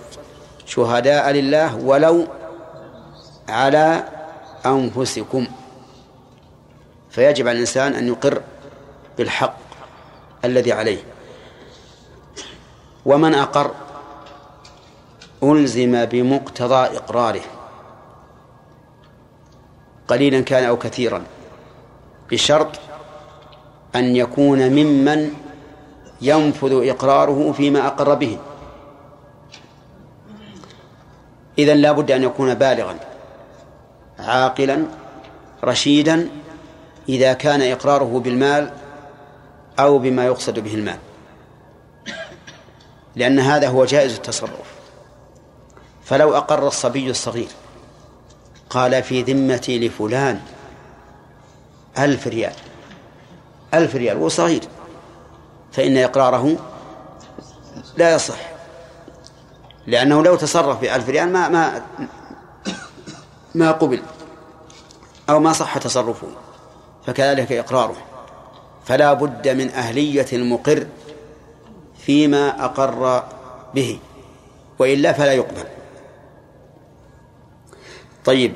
شهداء لله ولو على أنفسكم. فيجب على الإنسان أن يقر بالحق الذي عليه. ومن أقر ألزم بمقتضى إقراره. قليلا كان أو كثيرا. بشرط أن يكون ممن ينفذ إقراره فيما أقر به. إذن لا بد أن يكون بالغا عاقلا رشيدا إذا كان إقراره بالمال أو بما يقصد به المال. لأن هذا هو جائز التصرف. فلو أقر الصبي الصغير قال في ذمتي لفلان ألف ريال. ألف ريال وصغير فإن إقراره لا يصح لأنه لو تصرف بألف ريال ما ما ما قبل أو ما صح تصرفه فكذلك إقراره. فلا بد من أهلية المقر فيما أقر به وإلا فلا يقبل. طيب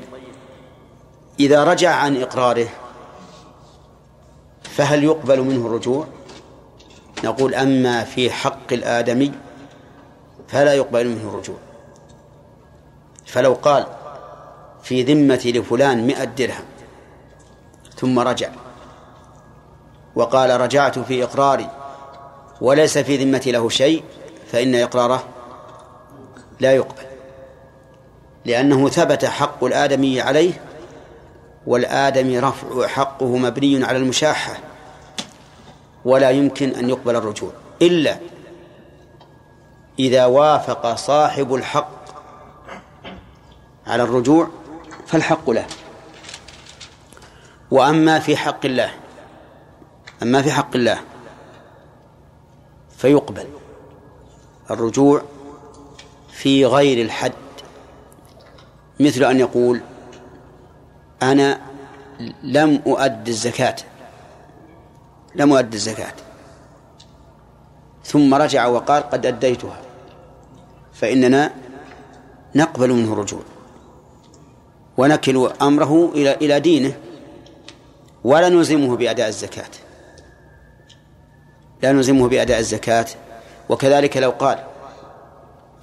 إذا رجع عن إقراره فهل يقبل منه الرجوع؟ نقول أما في حق الآدمي فلا يقبل منه الرجوع. فلو قال في ذمتي لفلان مئة درهم ثم رجع وقال رجعت في إقراري وليس في ذمتي له شيء فإن إقراره لا يقبل لأنه ثبت حق الآدمي عليه والآدمي رفع حقه مبني على المشاحة. ولا يمكن أن يقبل الرجوع إلا إذا وافق صاحب الحق على الرجوع فالحق له. وأما في حق الله أما في حق الله فيقبل الرجوع في غير الحد مثل أن يقول أنا لم أؤد الزكاة. لم أؤد الزكاة. ثم رجع وقال قد أديتها. فإننا نقبل منه الرجوع. ونكل أمره إلى إلى دينه. ولا نلزمه بأداء الزكاة. لا نلزمه بأداء الزكاة. وكذلك لو قال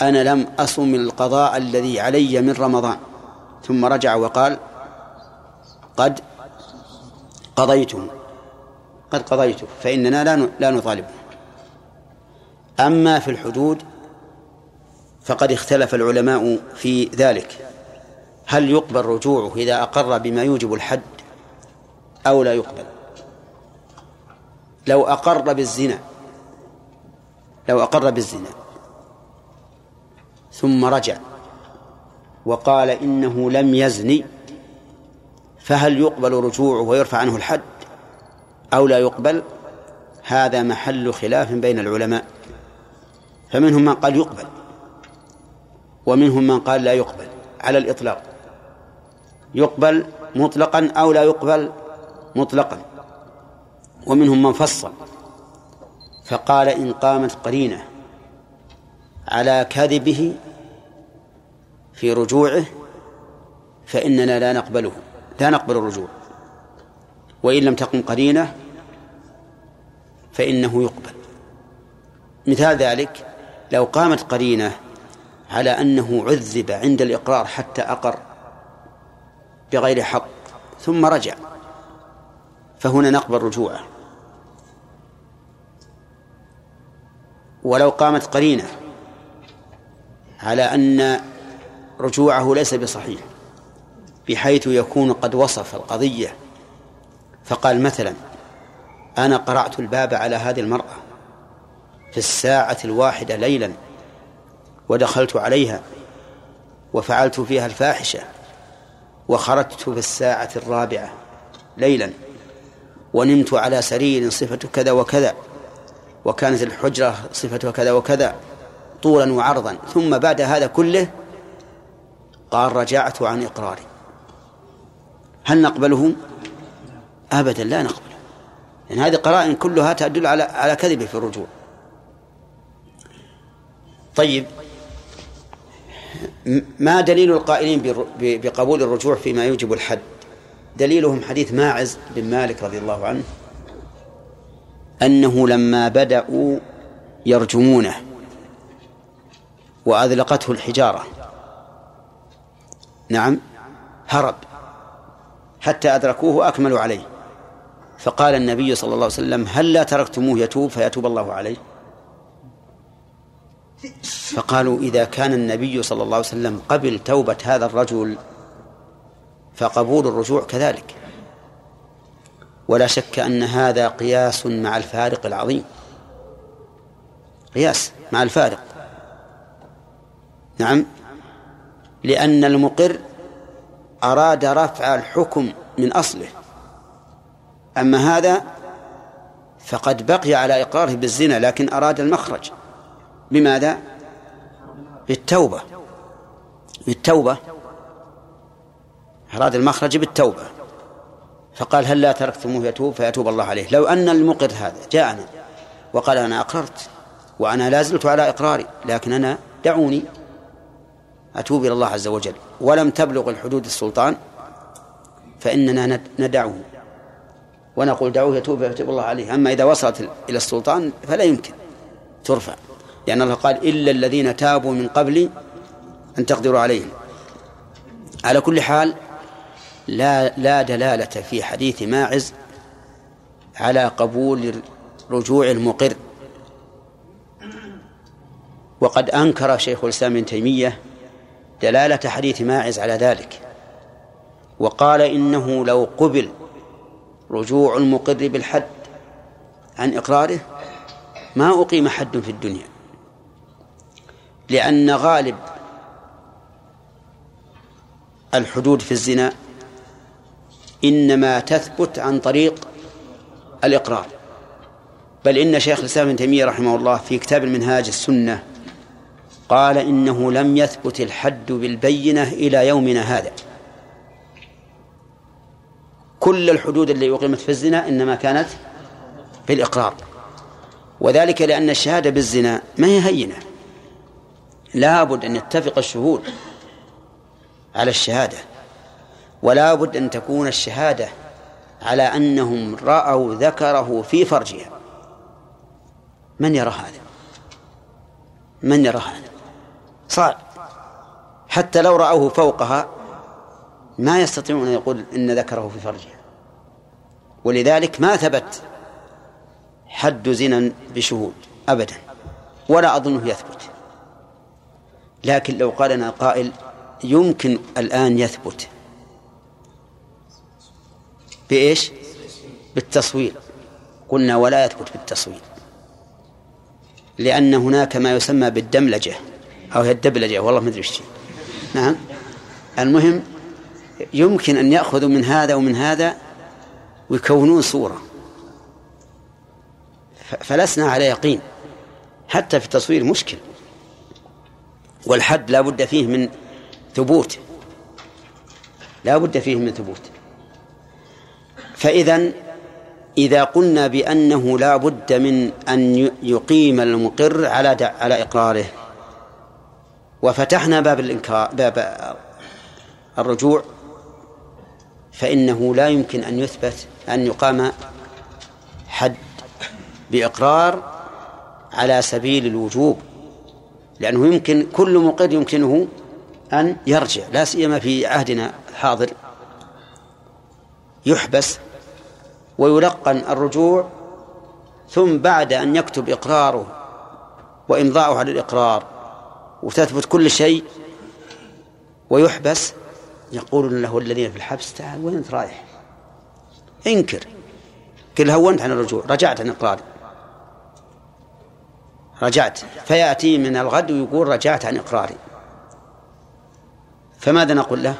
أنا لم أصم القضاء الذي علي من رمضان. ثم رجع وقال قد قضيته. قد قضيته فإننا لا لا نطالبه أما في الحدود فقد اختلف العلماء في ذلك. هل يقبل رجوعه إذا أقر بما يوجب الحد أو لا يقبل؟ لو أقر بالزنا لو أقر بالزنا. ثم رجع وقال إنه لم يزني فهل يقبل رجوعه ويرفع عنه الحد؟ أو لا يقبل هذا محل خلاف بين العلماء. فمنهم من قال يقبل ومنهم من قال لا يقبل على الإطلاق. يقبل مطلقا أو لا يقبل مطلقا. ومنهم من فصل فقال إن قامت قرينة على كذبه في رجوعه فإننا لا نقبله لا نقبل الرجوع. وإن لم تقم قرينة فإنه يقبل. مثال ذلك لو قامت قرينة على أنه عذب عند الإقرار حتى أقر بغير حق ثم رجع فهنا نقبل رجوعه. ولو قامت قرينة على أن رجوعه ليس بصحيح بحيث يكون قد وصف القضية فقال مثلا أنا قرعت الباب على هذه المرأة في الساعة الواحدة ليلا ودخلت عليها وفعلت فيها الفاحشة وخرجت في الساعة الرابعة ليلا ونمت على سرير صفة كذا وكذا وكانت الحجرة صفتها كذا وكذا طولا وعرضا. ثم بعد هذا كله قال رجعت عن إقراري. هل نقبله؟ أبدا لا نقبله لأن يعني هذه قرائن كلها تدل على على كذبه في الرجوع. طيب ما دليل القائلين بقبول الرجوع فيما يوجب الحد؟ دليلهم حديث ماعز بن مالك رضي الله عنه أنه لما بدأوا يرجمونه وأذلقته الحجارة. نعم هرب. حتى أدركوه أكملوا عليه. فقال النبي صلى الله عليه وسلم هل لا تركتموه يتوب؟ فيتوب الله عليه. فقالوا إذا كان النبي صلى الله عليه وسلم قبل توبة هذا الرجل فقبول الرجوع كذلك. ولا شك أن هذا قياس مع الفارق العظيم. قياس مع الفارق. نعم. لأن المقر أراد رفع الحكم من أصله. أما هذا فقد بقي على إقراره بالزنا لكن أراد المخرج. بماذا؟ بالتوبة. بالتوبة. أراد المخرج بالتوبة. فقال هل لا تركتموه يتوب؟ فيتوب الله عليه. لو أن المقر هذا جاءنا وقال أنا أقررت وأنا لا زلت على إقراري لكن أنا دعوني أتوب إلى الله عز وجل. ولم تبلغ الحدود السلطان فإننا ند- ندعه ونقول دعوه يتوب يتوب الله عليه. أما إذا وصلت إلى السلطان فلا يمكن ترفع. لأن الله قال إلا الذين تابوا من قبل أن تقدروا عليهم. على كل حال لا لا دلالة في حديث ماعز على قبول رجوع المقر. وقد أنكر شيخ الإسلام ابن تيمية دلالة حديث ماعز على ذلك. وقال إنه لو قبل رجوع المقر بالحد عن إقراره ما أقيم حد في الدنيا. لأن غالب الحدود في الزنا إنما تثبت عن طريق الإقرار. بل إن شيخ الإسلام ابن تيمية رحمه الله في كتاب المنهاج السنة قال إنه لم يثبت الحد بالبينة إلى يومنا هذا. كل الحدود اللي أقيمت في الزنا إنما كانت بالإقرار وذلك لأن الشهادة بالزنا ما هي هينة. لابد أن يتفق الشهود على الشهادة ولا بد أن تكون الشهادة على أنهم رأوا ذكره في فرجها. من يرى هذا؟ من يرى هذا؟ صعب. حتى لو رأوه فوقها ما يستطيعون أن يقول إن ذكره في فرجها ولذلك ما ثبت حد زنا بشهود أبدا ولا أظنه يثبت. لكن لو قال لنا قائل يمكن الآن يثبت. بإيش؟ بالتصوير. قلنا ولا يثبت بالتصوير. لأن هناك ما يسمى بالدملجة أو هي الدبلجة والله ما أدري. نعم. المهم يمكن أن يأخذوا من هذا ومن هذا ويكونون صورة. فلسنا على يقين. حتى في التصوير مشكل. والحد لا بد فيه من ثبوت. لا بد فيه من ثبوت. فإذا إذا قلنا بأنه لا بد من أن يقيم المقر على على إقراره. وفتحنا باب الإنكار باب الرجوع. فإنه لا يمكن أن يثبت أن يقام حد بإقرار على سبيل الوجوب لأنه يمكن كل مقر يمكنه أن يرجع لا سيما في عهدنا الحاضر. يحبس ويلقن الرجوع ثم بعد أن يكتب إقراره وإمضاؤه على الإقرار وتثبت كل شيء ويحبس يقول له الذين في الحبس تعال وين أنت رايح؟ انكر. قل هونت عن الرجوع. رجعت عن إقراري رجعت. فيأتي من الغد ويقول رجعت عن إقراري فماذا نقول له؟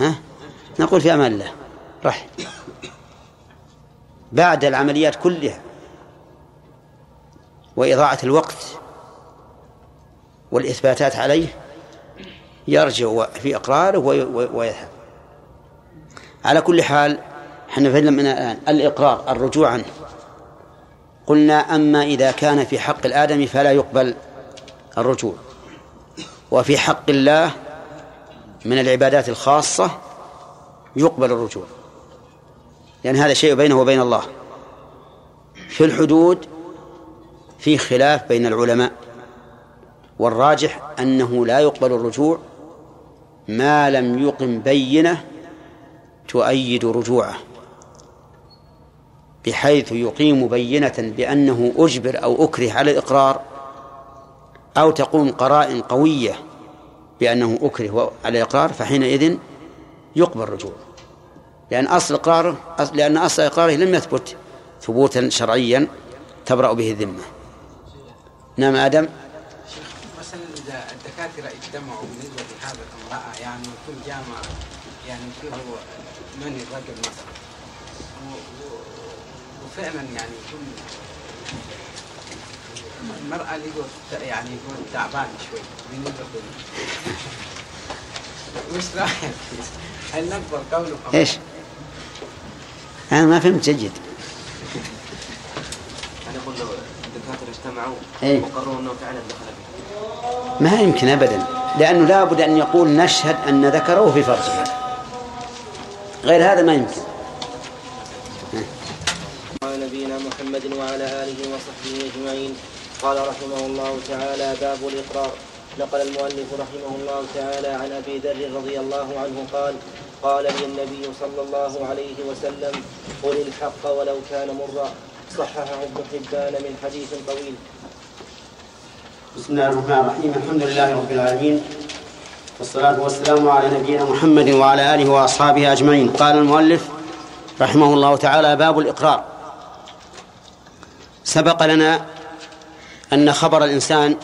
ها؟ نقول في أمان الله. رح. بعد العمليات كلها وإضاعة الوقت والإثباتات عليه يرجع في إقراره وي- وي- ويذهب. على كل حال إحنا فهمنا من الآن. الإقرار الرجوع عنه. قلنا أما إذا كان في حق الآدمي فلا يقبل الرجوع. وفي حق الله من العبادات الخاصة يقبل الرجوع. لأن هذا شيء بينه وبين الله. في الحدود في خلاف بين العلماء. والراجح أنه لا يقبل الرجوع ما لم يقم بينة تؤيد رجوعه بحيث يقيم بينة بأنه أجبر أو أكره على الإقرار أو تقوم قرائن قوية بأنه أكره على الإقرار فحينئذ يقبل الرجوع لأن أصل إقراره لأن أصل إقراره لم يثبت ثبوتا شرعيا تبرأ به الذمة. نعم آدم؟ مثلا إذا الدكاترة اجتمعوا بالنسبة لهذا الامراه يعني كل جامعه يعني فيه من الرجل مثلا وفعلا يعني يكون المرأة اللي يقول يعني يكون تعبان شوي بالنسبة لي وش رأيك؟ هل نقبل قوله؟ إيش أنا ما فهمت جيد يقول لو الدكاترة اجتمعوا إيه. وقرروا إنه فعلا دخل به ما يمكن أبدا لأنه لا بد أن يقول نشهد أن ذكره في فرجها غير هذا ما يمكن. على نبينا محمد وعلى آله وصحبه أجمعين. قال رحمه الله تعالى باب الإقرار. نقل المؤلف رحمه الله تعالى عن أبي ذر رضي الله عنه قال قال لي النبي صلى الله عليه وسلم قل الحق ولو كان مرا. صححه ابن حبان من حديث طويل. بسم الله الرحمن الرحيم. الحمد لله رب العالمين. والصلاة والسلام على نبينا محمد وعلى آله وأصحابه أجمعين. قال المؤلف رحمه الله تعالى باب الإقرار. سبق لنا أن خبر الإنسان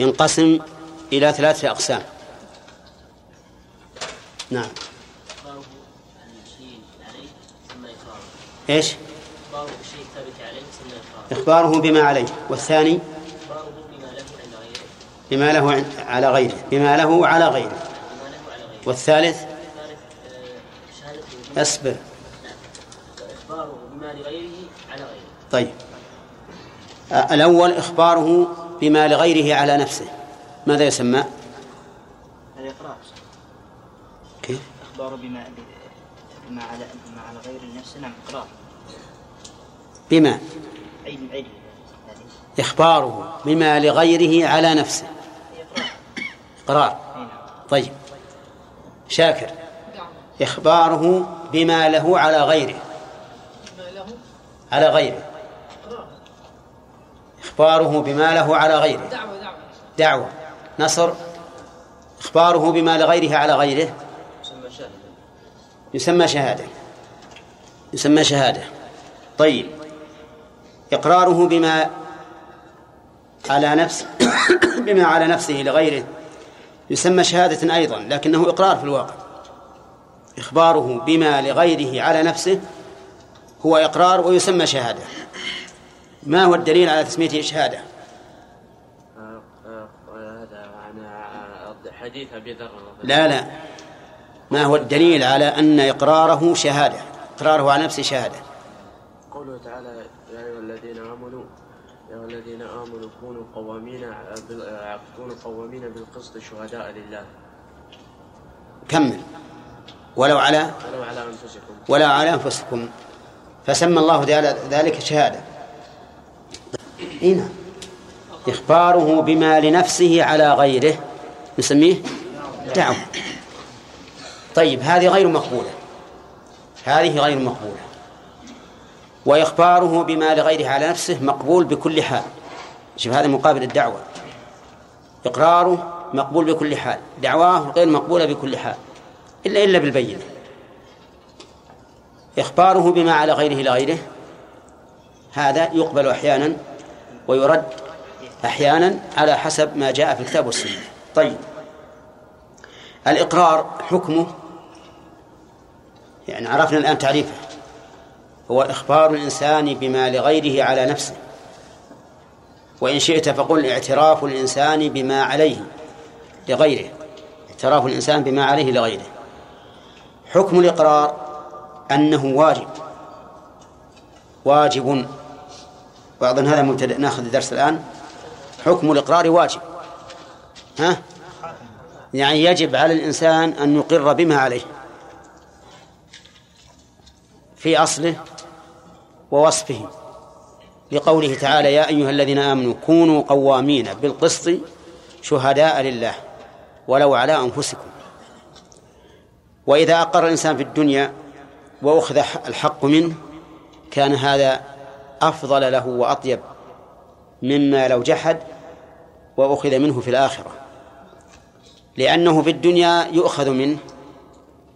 ينقسم إلى ثلاثة أقسام. نعم. إقرارا إخباره بما عليه. والثاني إخباره بما له عند غيره بما له على غيره. بما له على غيره. والثالث؟ أصبر. إخباره بما لغيره على غيره طيب. الأول إخباره بما لغيره على نفسه. ماذا يسمى؟ الإقرار كيف؟ إخبار بما بما على بما على غير النفس نعم إقرار بما؟ علم علم إخباره بما لغيره على نفسه. إقرار طيب. شاكر. إخباره بما له على غيره. على غيره. إخباره بما له على غيره. دعوة. نصر. إخباره بما لغيره على غيره. يسمى شهادة. يسمى شهادة. طيب. إقراره بما على نفس <coughs> بما على نفسه لغيره. يسمى شهادة أيضا لكنه إقرار في الواقع. إخباره بما لغيره على نفسه هو إقرار ويسمى شهادة. ما هو الدليل على تسميته شهادة؟ حديث ابي ذر لا لا. ما هو الدليل على أن إقراره شهادة؟ إقراره على نفسه شهادة قوله تعالى يا ايها الذين امنوا يا ايها الذين امنوا كونوا قوامين آه، بال- آه، كونوا قوامين بالقسط شهداء لله. كمل. ولو على ولو على أنفسكم. ولا على أنفسكم. فسمى الله ذلك شهادة. هنا إخباره بما لنفسه على غيره. نسميه دعوة. طيب هذه غير مقبولة. هذه غير مقبولة. وإخباره بما لغيره على نفسه مقبول بكل حال. شوف هذا مقابل الدعوة. إقراره مقبول بكل حال. دعواه غير مقبولة بكل حال. إلا إلا بالبينة. إخباره بما على غيره لغيره هذا يقبل أحيانا ويرد أحيانا على حسب ما جاء في الكتاب والسنة. طيب. الإقرار حكمه يعني عرفنا الآن تعريفه. هو إخبار الإنسان بما لغيره على نفسه. وإن شئت فقل اعتراف الإنسان بما عليه لغيره. اعتراف الإنسان بما عليه لغيره. حكم الإقرار أنه واجب. واجب. وأظن هذا مبتدأ. ناخذ الدرس الآن. حكم الإقرار واجب. ها؟ يعني يجب على الإنسان أن يقر بما عليه. في أصله ووصفه. لقوله تعالى يا أيها الذين آمنوا كونوا قوامين بالقسط شهداء لله ولو على أنفسكم. وإذا أقر الإنسان في الدنيا وأخذ الحق منه كان هذا أفضل له وأطيب مما لو جحد وأخذ منه في الآخرة. لأنه في الدنيا يؤخذ منه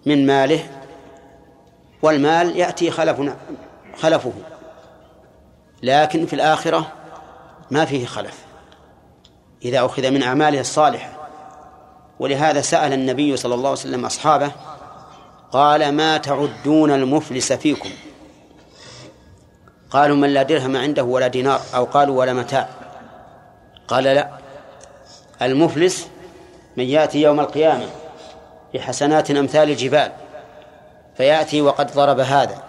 من ماله والمال يأتي خلف خلفه. لكن في الآخرة ما فيه خلف. إذا أخذ من أعماله الصالحة. ولهذا سأل النبي صلى الله عليه وسلم أصحابه قال ما تعدون المفلس فيكم؟ قالوا من لا درهم عنده ولا دينار. أو قالوا ولا متاع. قال لا. المفلس من يأتي يوم القيامة بحسنات أمثال الجبال فيأتي وقد ضرب هذا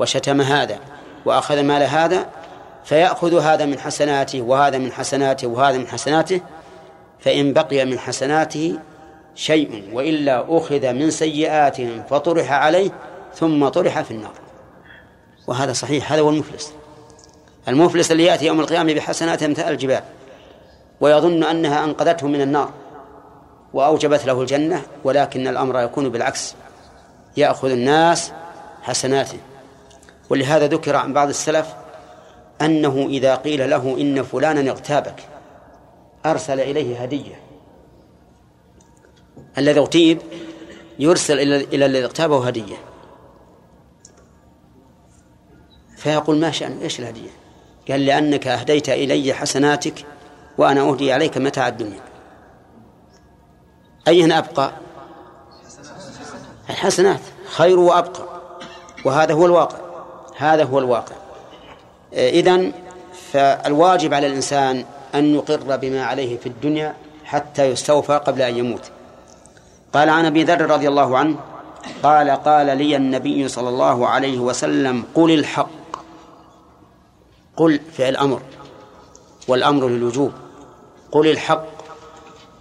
وشتم هذا وأخذ مال هذا فيأخذ هذا من حسناته وهذا من حسناته وهذا من حسناته فإن بقي من حسناته شيء وإلا أخذ من سيئاتهم فطرح عليه ثم طرح في النار. وهذا صحيح هذا هو المفلس. المفلس اللي يأتي يوم القيامة بحسنات مثل الجبال ويظن أنها أنقذته من النار وأوجبت له الجنة ولكن الأمر يكون بالعكس يأخذ الناس حسناته. ولهذا ذكر عن بعض السلف أنه إذا قيل له إن فلانا اغتابك أرسل إليه هدية. الذي اغتيب يرسل إلى الذي اغتابه هدية. فيقول ما شأن إيش الهدية؟ قال لأنك أهديت إلي حسناتك وأنا أهدي عليك متاع الدنيا. أيهن أبقى؟ الحسنات خير وأبقى. وهذا هو الواقع. هذا هو الواقع. إذن فالواجب على الإنسان أن يقر بما عليه في الدنيا حتى يستوفى قبل أن يموت. قال عن أبي ذر رضي الله عنه قال قال لي النبي صلى الله عليه وسلم قل الحق قل فعل أمر والأمر للوجوب قل الحق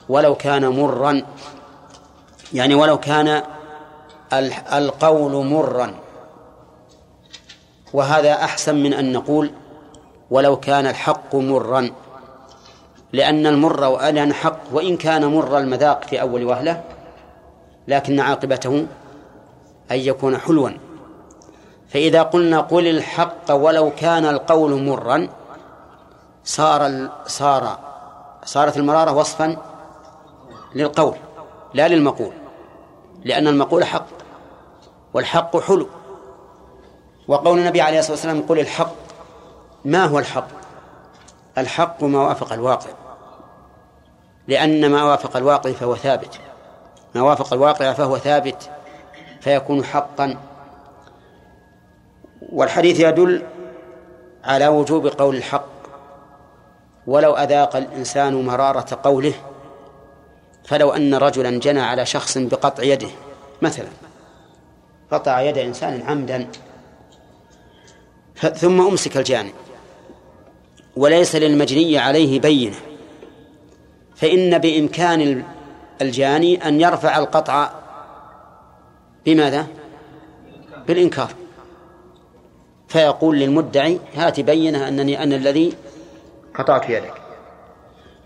ولو كان مرا يعني ولو كان القول مرا. وهذا أحسن من أن نقول ولو كان الحق مرا لأن المر وأن حق وإن كان مر المذاق في أول وهلة لكن عاقبته أن يكون حلوا. فإذا قلنا قل الحق ولو كان القول مرا صار صار صارت المرارة وصفا للقول لا للمقول لأن المقول حق والحق حلو. وقول النبي عليه الصلاة والسلام قل الحق. ما هو الحق؟ الحق ما وافق الواقع. لأن ما وافق الواقع فهو ثابت. ما وافق الواقع فهو ثابت فيكون حقا. والحديث يدل على وجوب قول الحق. ولو أذاق الإنسان مرارة قوله فلو أن رجلا جنى على شخص بقطع يده مثلا قطع يد إنسان عمدا ثم أمسك الجاني وليس للمجني عليه بينة. فإن بإمكان الجاني أن يرفع القطع بماذا؟ بالإنكار. فيقول للمدعي هات بينة أنني أنا الذي قطعت يدك.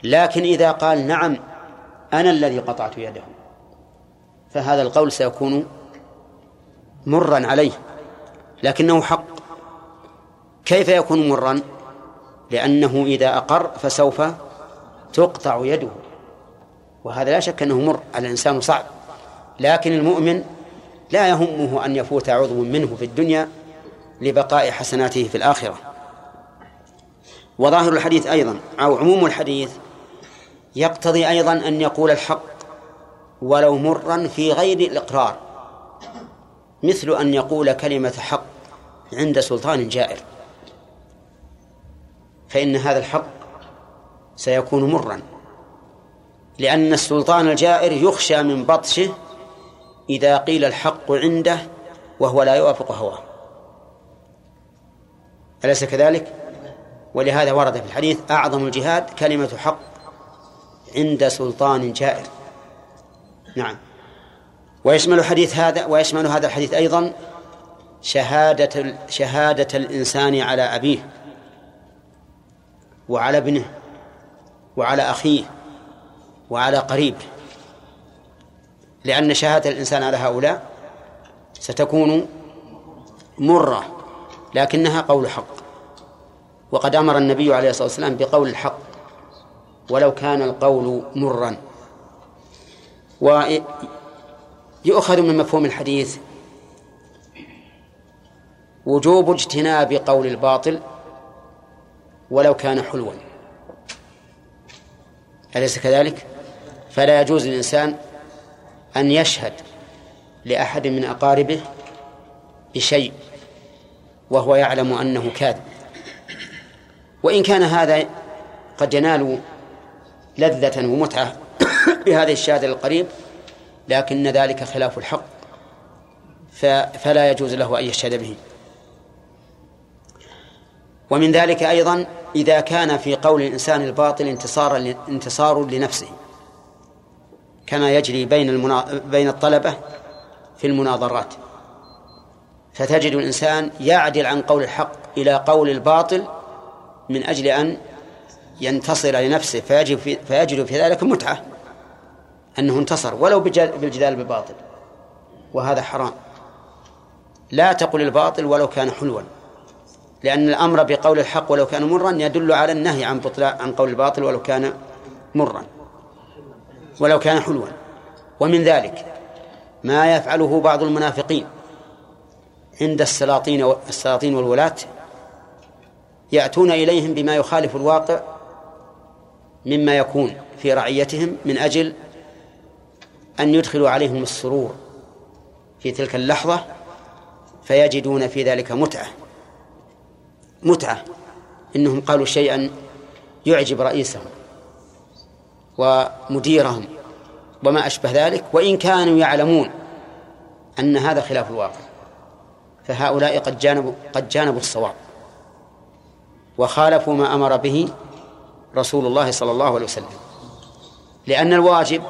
لكن إذا قال نعم أنا الذي قطعت يده. فهذا القول سيكون مرا عليه. لكنه حق. كيف يكون مرا؟ لأنه إذا أقر فسوف تقطع يده. وهذا لا شك أنه مر على الإنسان صعب. لكن المؤمن لا يهمه أن يفوت عضو منه في الدنيا لبقاء حسناته في الآخرة. وظاهر الحديث أيضا أو عموم الحديث يقتضي أيضا أن يقول الحق ولو مرا في غير الإقرار. مثل أن يقول كلمة حق عند سلطان جائر. فإن هذا الحق سيكون مرا لأن السلطان الجائر يخشى من بطشه إذا قيل الحق عنده وهو لا يوافق هواه. أليس كذلك؟ ولهذا ورد في الحديث أعظم الجهاد كلمة حق عند سلطان جائر. نعم. ويشمل حديث هذا ويشمل هذا الحديث أيضا شهادة شهادة الإنسان على أبيه. وعلى ابنه وعلى أخيه وعلى قريبه لأن شهادة الإنسان على هؤلاء ستكون مرة لكنها قول حق. وقد أمر النبي عليه الصلاة والسلام بقول الحق ولو كان القول مرا. ويؤخذ من مفهوم الحديث وجوب اجتناب قول الباطل ولو كان حلوا. أليس كذلك؟ فلا يجوز للإنسان أن يشهد لأحد من أقاربه بشيء وهو يعلم أنه كاذب. وإن كان هذا قد ينال لذة ومتعة <coughs> بهذه الشهادة للقريب لكن ذلك خلاف الحق فلا يجوز له أن يشهد به. ومن ذلك أيضا إذا كان في قول الإنسان الباطل انتصارا انتصار لنفسه كما يجري بين المنا... بين الطلبة في المناظرات. فتجد الإنسان يعدل عن قول الحق إلى قول الباطل من أجل أن ينتصر لنفسه فيجد في, فيجد في ذلك متعة أنه انتصر ولو بالجدال بالباطل. وهذا حرام. لا تقل الباطل ولو كان حلوا. لأن الأمر بقول الحق ولو كان مرا يدل على النهي عن عن قول الباطل ولو كان مرا. ولو كان حلوا. ومن ذلك ما يفعله بعض المنافقين عند السلاطين السلاطين والولاة يأتون إليهم بما يخالف الواقع مما يكون في رعيتهم من أجل أن يدخلوا عليهم السرور في تلك اللحظة فيجدون في ذلك متعة. متعة إنهم قالوا شيئا يعجب رئيسهم ومديرهم وما أشبه ذلك وإن كانوا يعلمون أن هذا خلاف الواقع فهؤلاء قد جانبوا قد جانبوا الصواب وخالفوا ما أمر به رسول الله صلى الله عليه وسلم لأن الواجب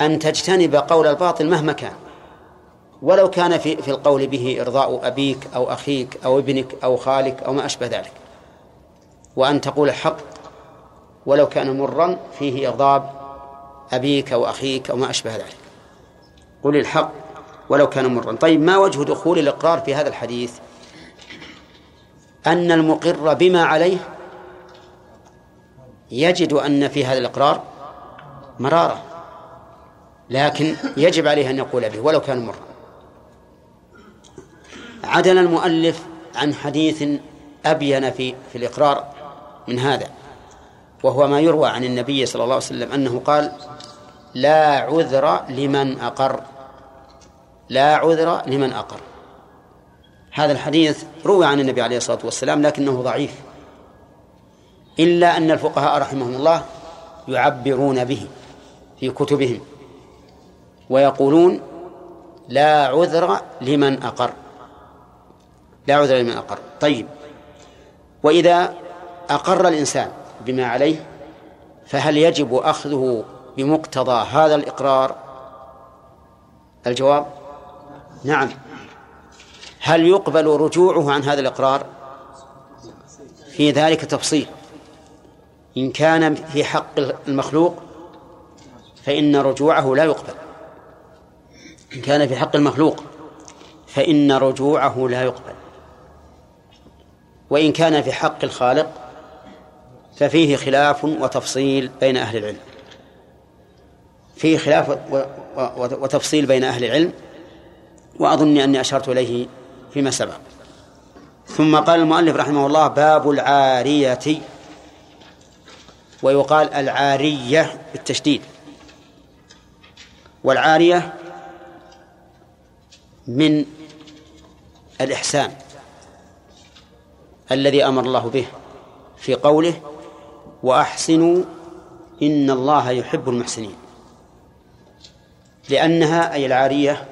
أن تجتنب قول الباطل مهما كان. ولو كان في في القول به إرضاء أبيك أو أخيك أو ابنك أو خالك أو ما أشبه ذلك. وأن تقول الحق ولو كان مرا فيه إغضاب أبيك أو أخيك أو ما أشبه ذلك. قل الحق ولو كان مرا. طيب ما وجه دخول الإقرار في هذا الحديث؟ أن المقر بما عليه يجد أن في هذا الإقرار مرارة لكن يجب عليه أن يقول به ولو كان مرا. عدل المؤلف عن حديث أبين في في الإقرار من هذا وهو ما يروى عن النبي صلى الله عليه وسلم أنه قال لا عذر لمن أقر لا عذر لمن أقر. هذا الحديث روى عن النبي عليه الصلاة والسلام لكنه ضعيف إلا أن الفقهاء رحمهم الله يعبرون به في كتبهم ويقولون لا عذر لمن أقر. لا عذر لمن أقر. طيب. وإذا أقر الإنسان بما عليه فهل يجب أخذه بمقتضى هذا الإقرار؟ الجواب؟ نعم. هل يقبل رجوعه عن هذا الإقرار؟ في ذلك تفصيل. إن كان في حق المخلوق فإن رجوعه لا يقبل. إن كان في حق المخلوق فإن رجوعه لا يقبل. وإن كان في حق الخالق ففيه خلاف وتفصيل بين أهل العلم. فيه خلاف وتفصيل بين أهل العلم وأظن أني أشرت إليه فيما سبق. ثم قال المؤلف رحمه الله باب العارية ويقال العارية بالتشديد. والعارية من الإحسان. الذي أمر الله به في قوله وأحسنوا إن الله يحب المحسنين لأنها أي العارية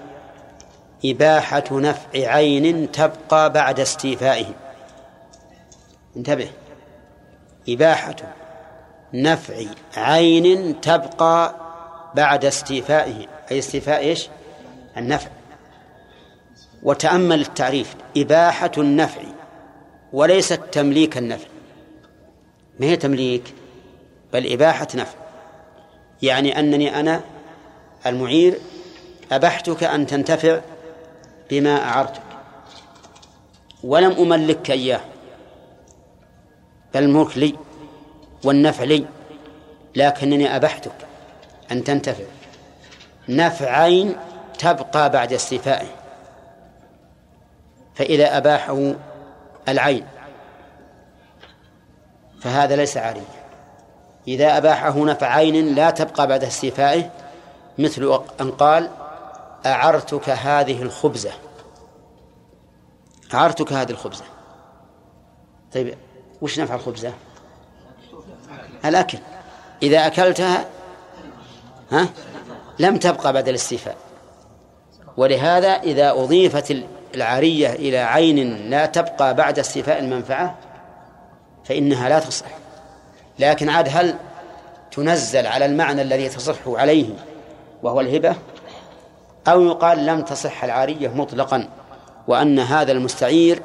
إباحة نفع عين تبقى بعد استيفائه انتبه إباحة نفع عين تبقى بعد استيفائه أي استيفاء إيش؟ النفع. وتأمل التعريف إباحة النفع. وليست تمليك النفع. ما هي تمليك؟ بل إباحة نفع. يعني أنني أنا المعير أبحتك أن تنتفع بما أعرتك. ولم أملكك إياه. بل الملك لي والنفع لي لكنني أبحتك أن تنتفع. نفعين تبقى بعد استيفائه. فإذا أباحه العين. فهذا ليس عاريا إذا أباحه نفع عين لا تبقى بعد استيفائه مثل أن قال أعرتك هذه الخبزة. أعرتك هذه الخبزة. طيب وش نفع الخبزة؟ الأكل. إذا أكلتها ها لم تبقى بعد الاستيفاء. ولهذا إذا أضيفت العارية إلى عين لا تبقى بعد استيفاء المنفعة فإنها لا تصح. لكن عاد هل تنزل على المعنى الذي تصح عليه وهو الهبة؟ أو يقال لم تصح العارية مطلقا وأن هذا المستعير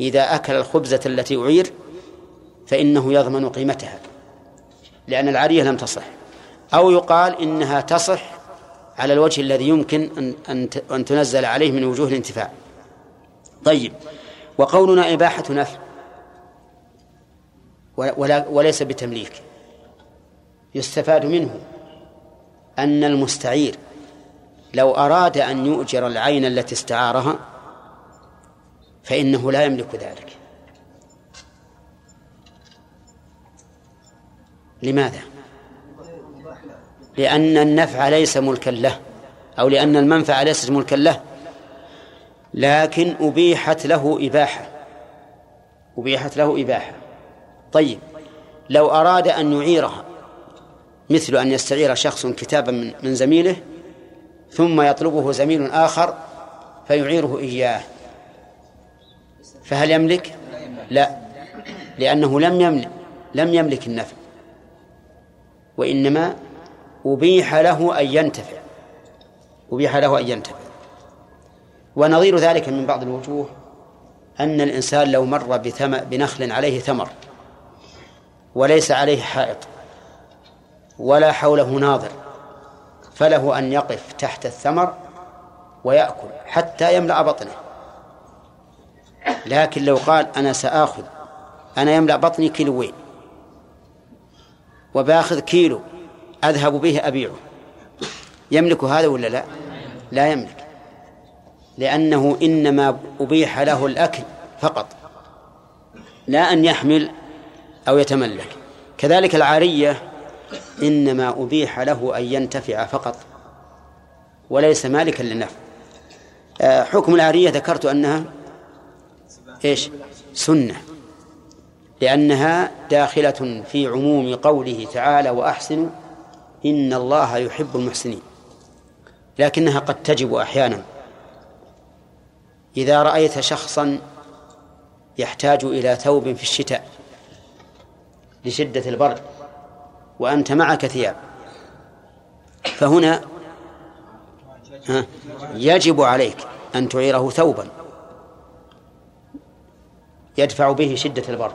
إذا أكل الخبزة التي أعير فإنه يضمن قيمتها لأن العارية لم تصح. أو يقال إنها تصح على الوجه الذي يمكن أن أن تنزل عليه من وجوه الانتفاع. طيب. وقولنا إباحة نفع وليس بتمليك. يستفاد منه أن المستعير لو أراد أن يؤجر العين التي استعارها فإنه لا يملك ذلك. لماذا؟ لأن النفع ليس ملكا له أو لأن المنفعة ليست ملكا له لكن أبيحت له إباحة. أبيحت له إباحة. طيب لو أراد أن يعيرها مثل أن يستعير شخص كتابا من, زميله ثم يطلبه زميل آخر فيعيره إياه. فهل يملك؟ لا لأنه لم يملك لم يملك النفع. وإنما أبيح له أن ينتفع. أبيح له أن ينتفع. ونظير ذلك من بعض الوجوه أن الإنسان لو مر بنخل عليه ثمر وليس عليه حائط ولا حوله ناظر فله أن يقف تحت الثمر ويأكل حتى يملأ بطنه. لكن لو قال أنا سآخذ أنا يملأ بطني كيلوين وباخذ كيلو أذهب به أبيعه يملك هذا ولا لا؟ لا يملك. لأنه إنما أبيح له الأكل فقط لا أن يحمل أو يتملك. كذلك العارية إنما أبيح له أن ينتفع فقط وليس مالكا للنفع. آه، حكم العارية ذكرت أنها إيش؟ سنة لأنها داخلة في عموم قوله تعالى وأحسنوا إن الله يحب المحسنين لكنها قد تجب أحيانا. إذا رأيت شخصا يحتاج إلى ثوب في الشتاء لشدة البرد وأنت معك ثياب فهنا يجب عليك أن تعيره ثوبا يدفع به شدة البرد.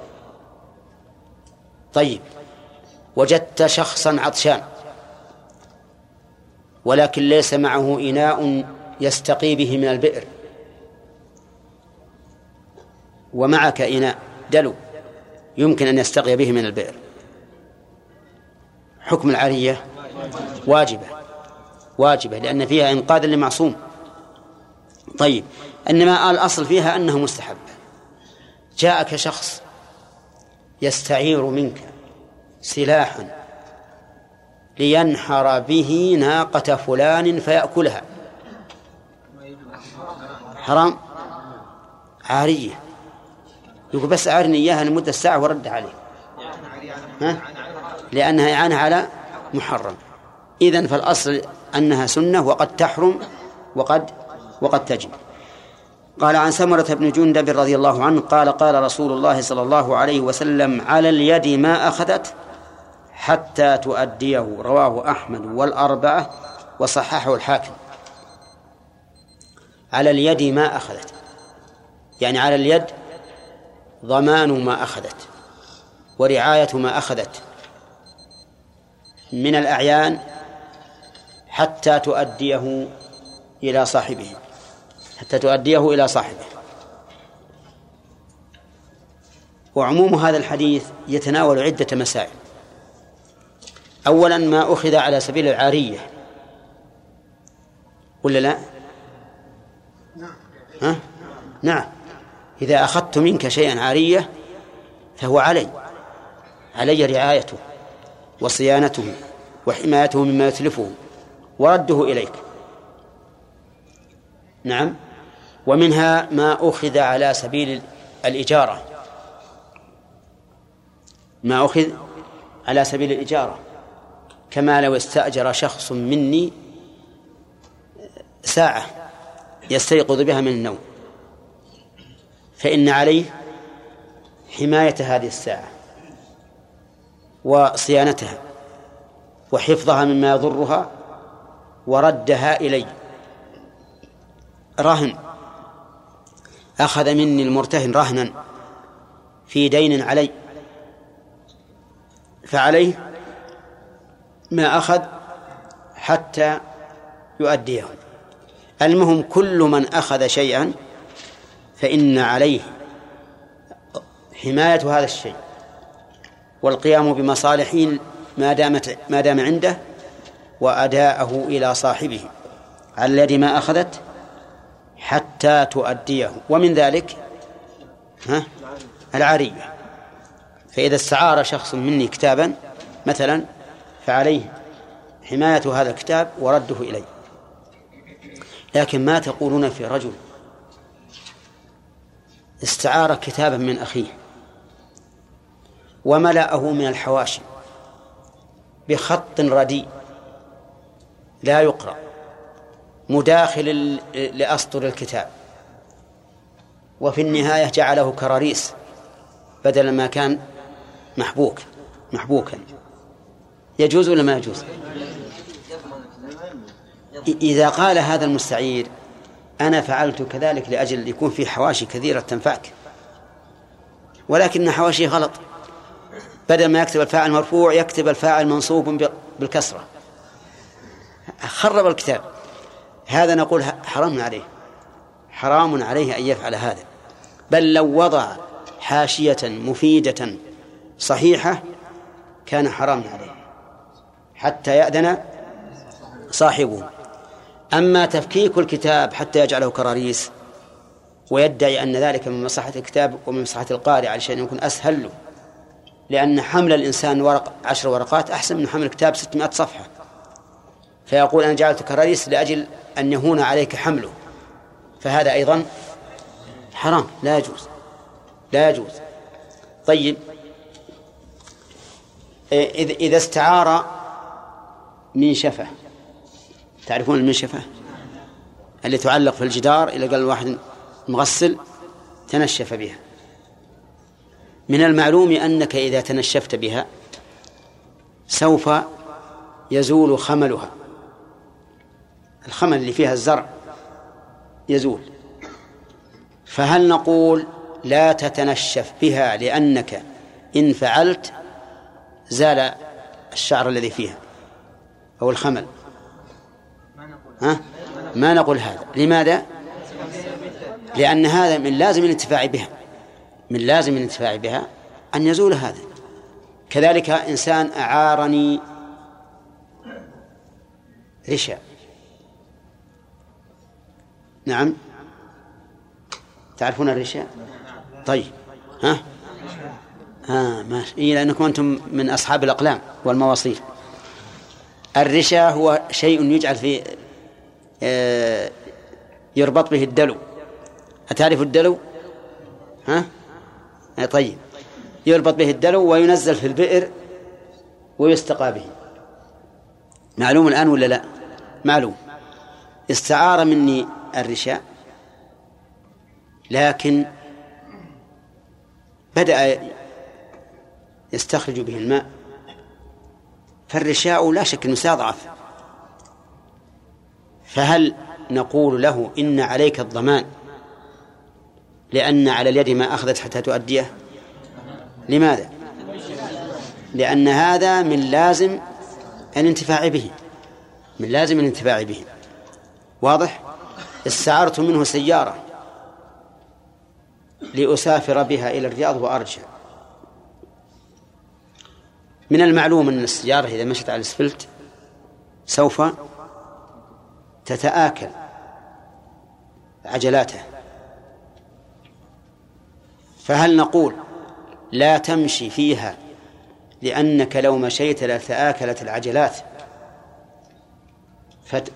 طيب وجدت شخصا عطشان ولكن ليس معه إناء يستقي به من البئر. ومعك إناء دلو يمكن أن يستقي به من البئر. حكم العارية واجبة واجبة لأن فيها إنقاذ لمعصوم. طيب إنما الأصل فيها أنه مستحب. جاءك شخص يستعير منك سلاحا لينحر به ناقة فلان فيأكلها. حرام؟ عارية. يقول بس أعرني إياها لمدة ساعة ورد عليه. ها؟ لأنها إعانة على محرم. إذن فالأصل أنها سنة وقد تحرم وقد وقد تجب. قال عن سمرة بن جندب رضي الله عنه قال قال رسول الله صلى الله عليه وسلم على اليد ما أخذت حتى تؤديه. رواه أحمد والأربعة وصححه الحاكم. على اليد ما أخذت. يعني على اليد ضمان ما أخذت ورعاية ما أخذت من الأعيان حتى تؤديه إلى صاحبه حتى تؤديه إلى صاحبه. وعموم هذا الحديث يتناول عدة مسائل. أولا ما أخذ على سبيل العارية. ولا لا؟ ها؟ نعم. إذا أخذت منك شيئا عارية فهو علي. علي رعايته وصيانته وحمايته مما يتلفه ورده إليك. نعم. ومنها ما أخذ على سبيل الإجارة. ما أخذ على سبيل الإجارة. كما لو استأجر شخص مني ساعة يستيقظ بها من النوم. فإن عليه حماية هذه الساعة وصيانتها وحفظها مما يضرها وردها إلي. رهن. أخذ مني المرتهن رهنا في دين علي. فعليه ما أخذ حتى يؤديه. المهم كل من أخذ شيئا فإن عليه حماية هذا الشيء والقيام بمصالحه ما دامت ما دام عنده وأداءه إلى صاحبه الذي ما أخذت حتى تؤديه. ومن ذلك ها العارية. فإذا استعار شخص مني كتابا مثلا فعليه حماية هذا الكتاب ورده إلي. لكن ما تقولون في رجل استعار كتابا من أخيه وملأه من الحواشي بخط رديء لا يقرأ مداخل لأسطر الكتاب. وفي النهاية جعله كراريس بدل ما كان محبوك محبوكا. يجوز ولا ما يجوز؟ إذا قال هذا المستعير أنا فعلت كذلك لأجل يكون في حواشي كثيرة تنفعك. ولكن حواشي غلط. بدل ما يكتب الفاعل مرفوع يكتب الفاعل منصوب بالكسرة. خرب الكتاب. هذا نقول حرام عليه. حرام عليه أن يفعل هذا. بل لو وضع حاشية مفيدة صحيحة كان حرام عليه. حتى يأذن صاحبه. أما تفكيك الكتاب حتى يجعله كراريس ويدعي أن ذلك من مصلحة الكتاب ومن مصلحة القارئ علشان يكون أسهل له. لأن حمل الإنسان ورق عشر ورقات أحسن من حمل كتاب ستمائة صفحة. فيقول أنا جعلت كراريس لأجل أن يهون عليك حمله. فهذا أيضا حرام لا يجوز. لا يجوز. طيب. إذا استعار منشفة تعرفون المنشفة اللي تعلق في الجدار إذا قال الواحد مغسل تنشف بها. من المعلوم أنك إذا تنشفت بها سوف يزول خملها. الخمل اللي فيها الزرع يزول. فهل نقول لا تتنشف بها لأنك إن فعلت زال الشعر الذي فيها أو الخمل؟ ها؟ ما نقول هذا. لماذا؟ لأن هذا من لازم الانتفاع بها. من لازم الانتفاع بها أن يزول هذا. كذلك إنسان أعارني رشا. نعم. تعرفون الرشا؟ طيب. ها؟ ها ماشي إيه لأنكم أنتم من أصحاب الأقلام والمواصيل. الرشا هو شيء يجعل في آه، يربط به الدلو. أتعرف الدلو؟ ها؟ آه، طيب. يربط به الدلو وينزل في البئر ويستقى به. معلوم الآن ولا لا؟ معلوم. استعار مني الرشاء لكن بدأ يستخرج به الماء فالرشاء لا شك أنه فهل نقول له إن عليك الضمان لأن على اليد ما أخذت حتى تؤديه؟ لماذا؟ لأن هذا من لازم الانتفاع به من لازم الانتفاع به. واضح؟ استعرت منه سيارة لأسافر بها إلى الرياض وأرجع. من المعلوم أن السيارة إذا مشت على الإسفلت سوف تتآكل عجلاته. فهل نقول لا تمشي فيها لأنك لو مشيت لتآكلت العجلات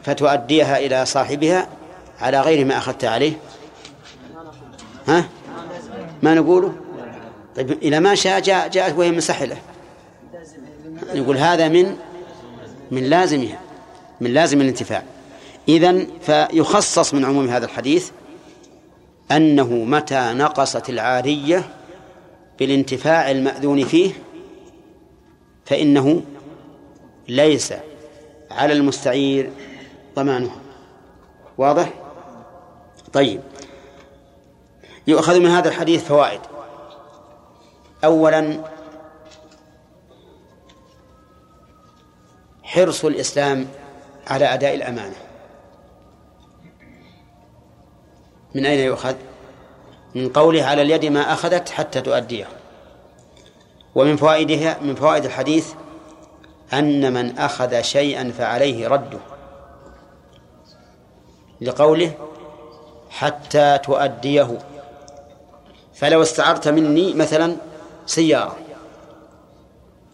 فتؤديها إلى صاحبها على غير ما أخذت عليه؟ ها؟ ما نقوله طيب إلى ما شاء جاء جاءت وهي مسحلة نقول هذا من من لازمها من لازم الانتفاع. إذن فيخصص من عموم هذا الحديث أنه متى نقصت العارية بالانتفاع المأذون فيه فإنه ليس على المستعير ضمانها واضح؟ طيب. يؤخذ من هذا الحديث فوائد. أولا حرص الإسلام على أداء الأمانة. من أين يؤخذ؟ من قوله على اليد ما أخذت حتى تؤديه. ومن فوائدها من فوائد الحديث أن من أخذ شيئا فعليه رده. لقوله حتى تؤديه. فلو استعرت مني مثلا سيارة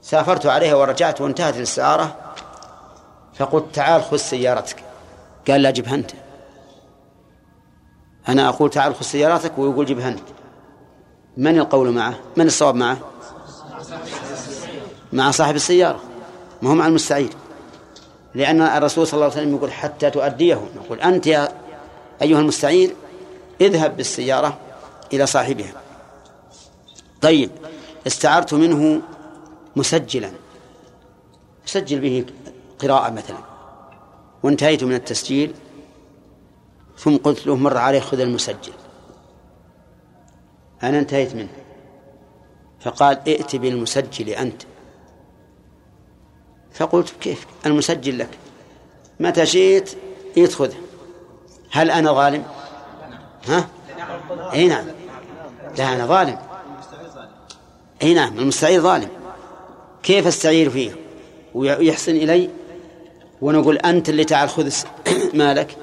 سافرت عليها ورجعت وانتهت الاستعارة فقلت تعال خذ سيارتك. قال لا جبها أنت. أنا أقول تعال خذ سيارتك ويقول جبها أنت من القول معه؟ من الصواب معه؟ مع صاحب السيارة. ما هو مع المستعير. لأن الرسول صلى الله عليه وسلم يقول حتى تؤديه. نقول أنت يا أيها المستعير اذهب بالسيارة إلى صاحبها. طيب استعرت منه مسجلا. سجل به قراءة مثلا. وانتهيت من التسجيل. ثم قلت له مر عليه خذ المسجل. أنا انتهيت منه. فقال ائت بالمسجل أنت. فقلت كيف؟ المسجل لك. متى شئت يدخذه هل أنا ظالم؟ ها؟ إي نعم. لا أنا ظالم. إي نعم المستعير ظالم. كيف استعير فيه؟ ويحسن إلي ونقول أنت اللي تعال خذ <clears throat> مالك.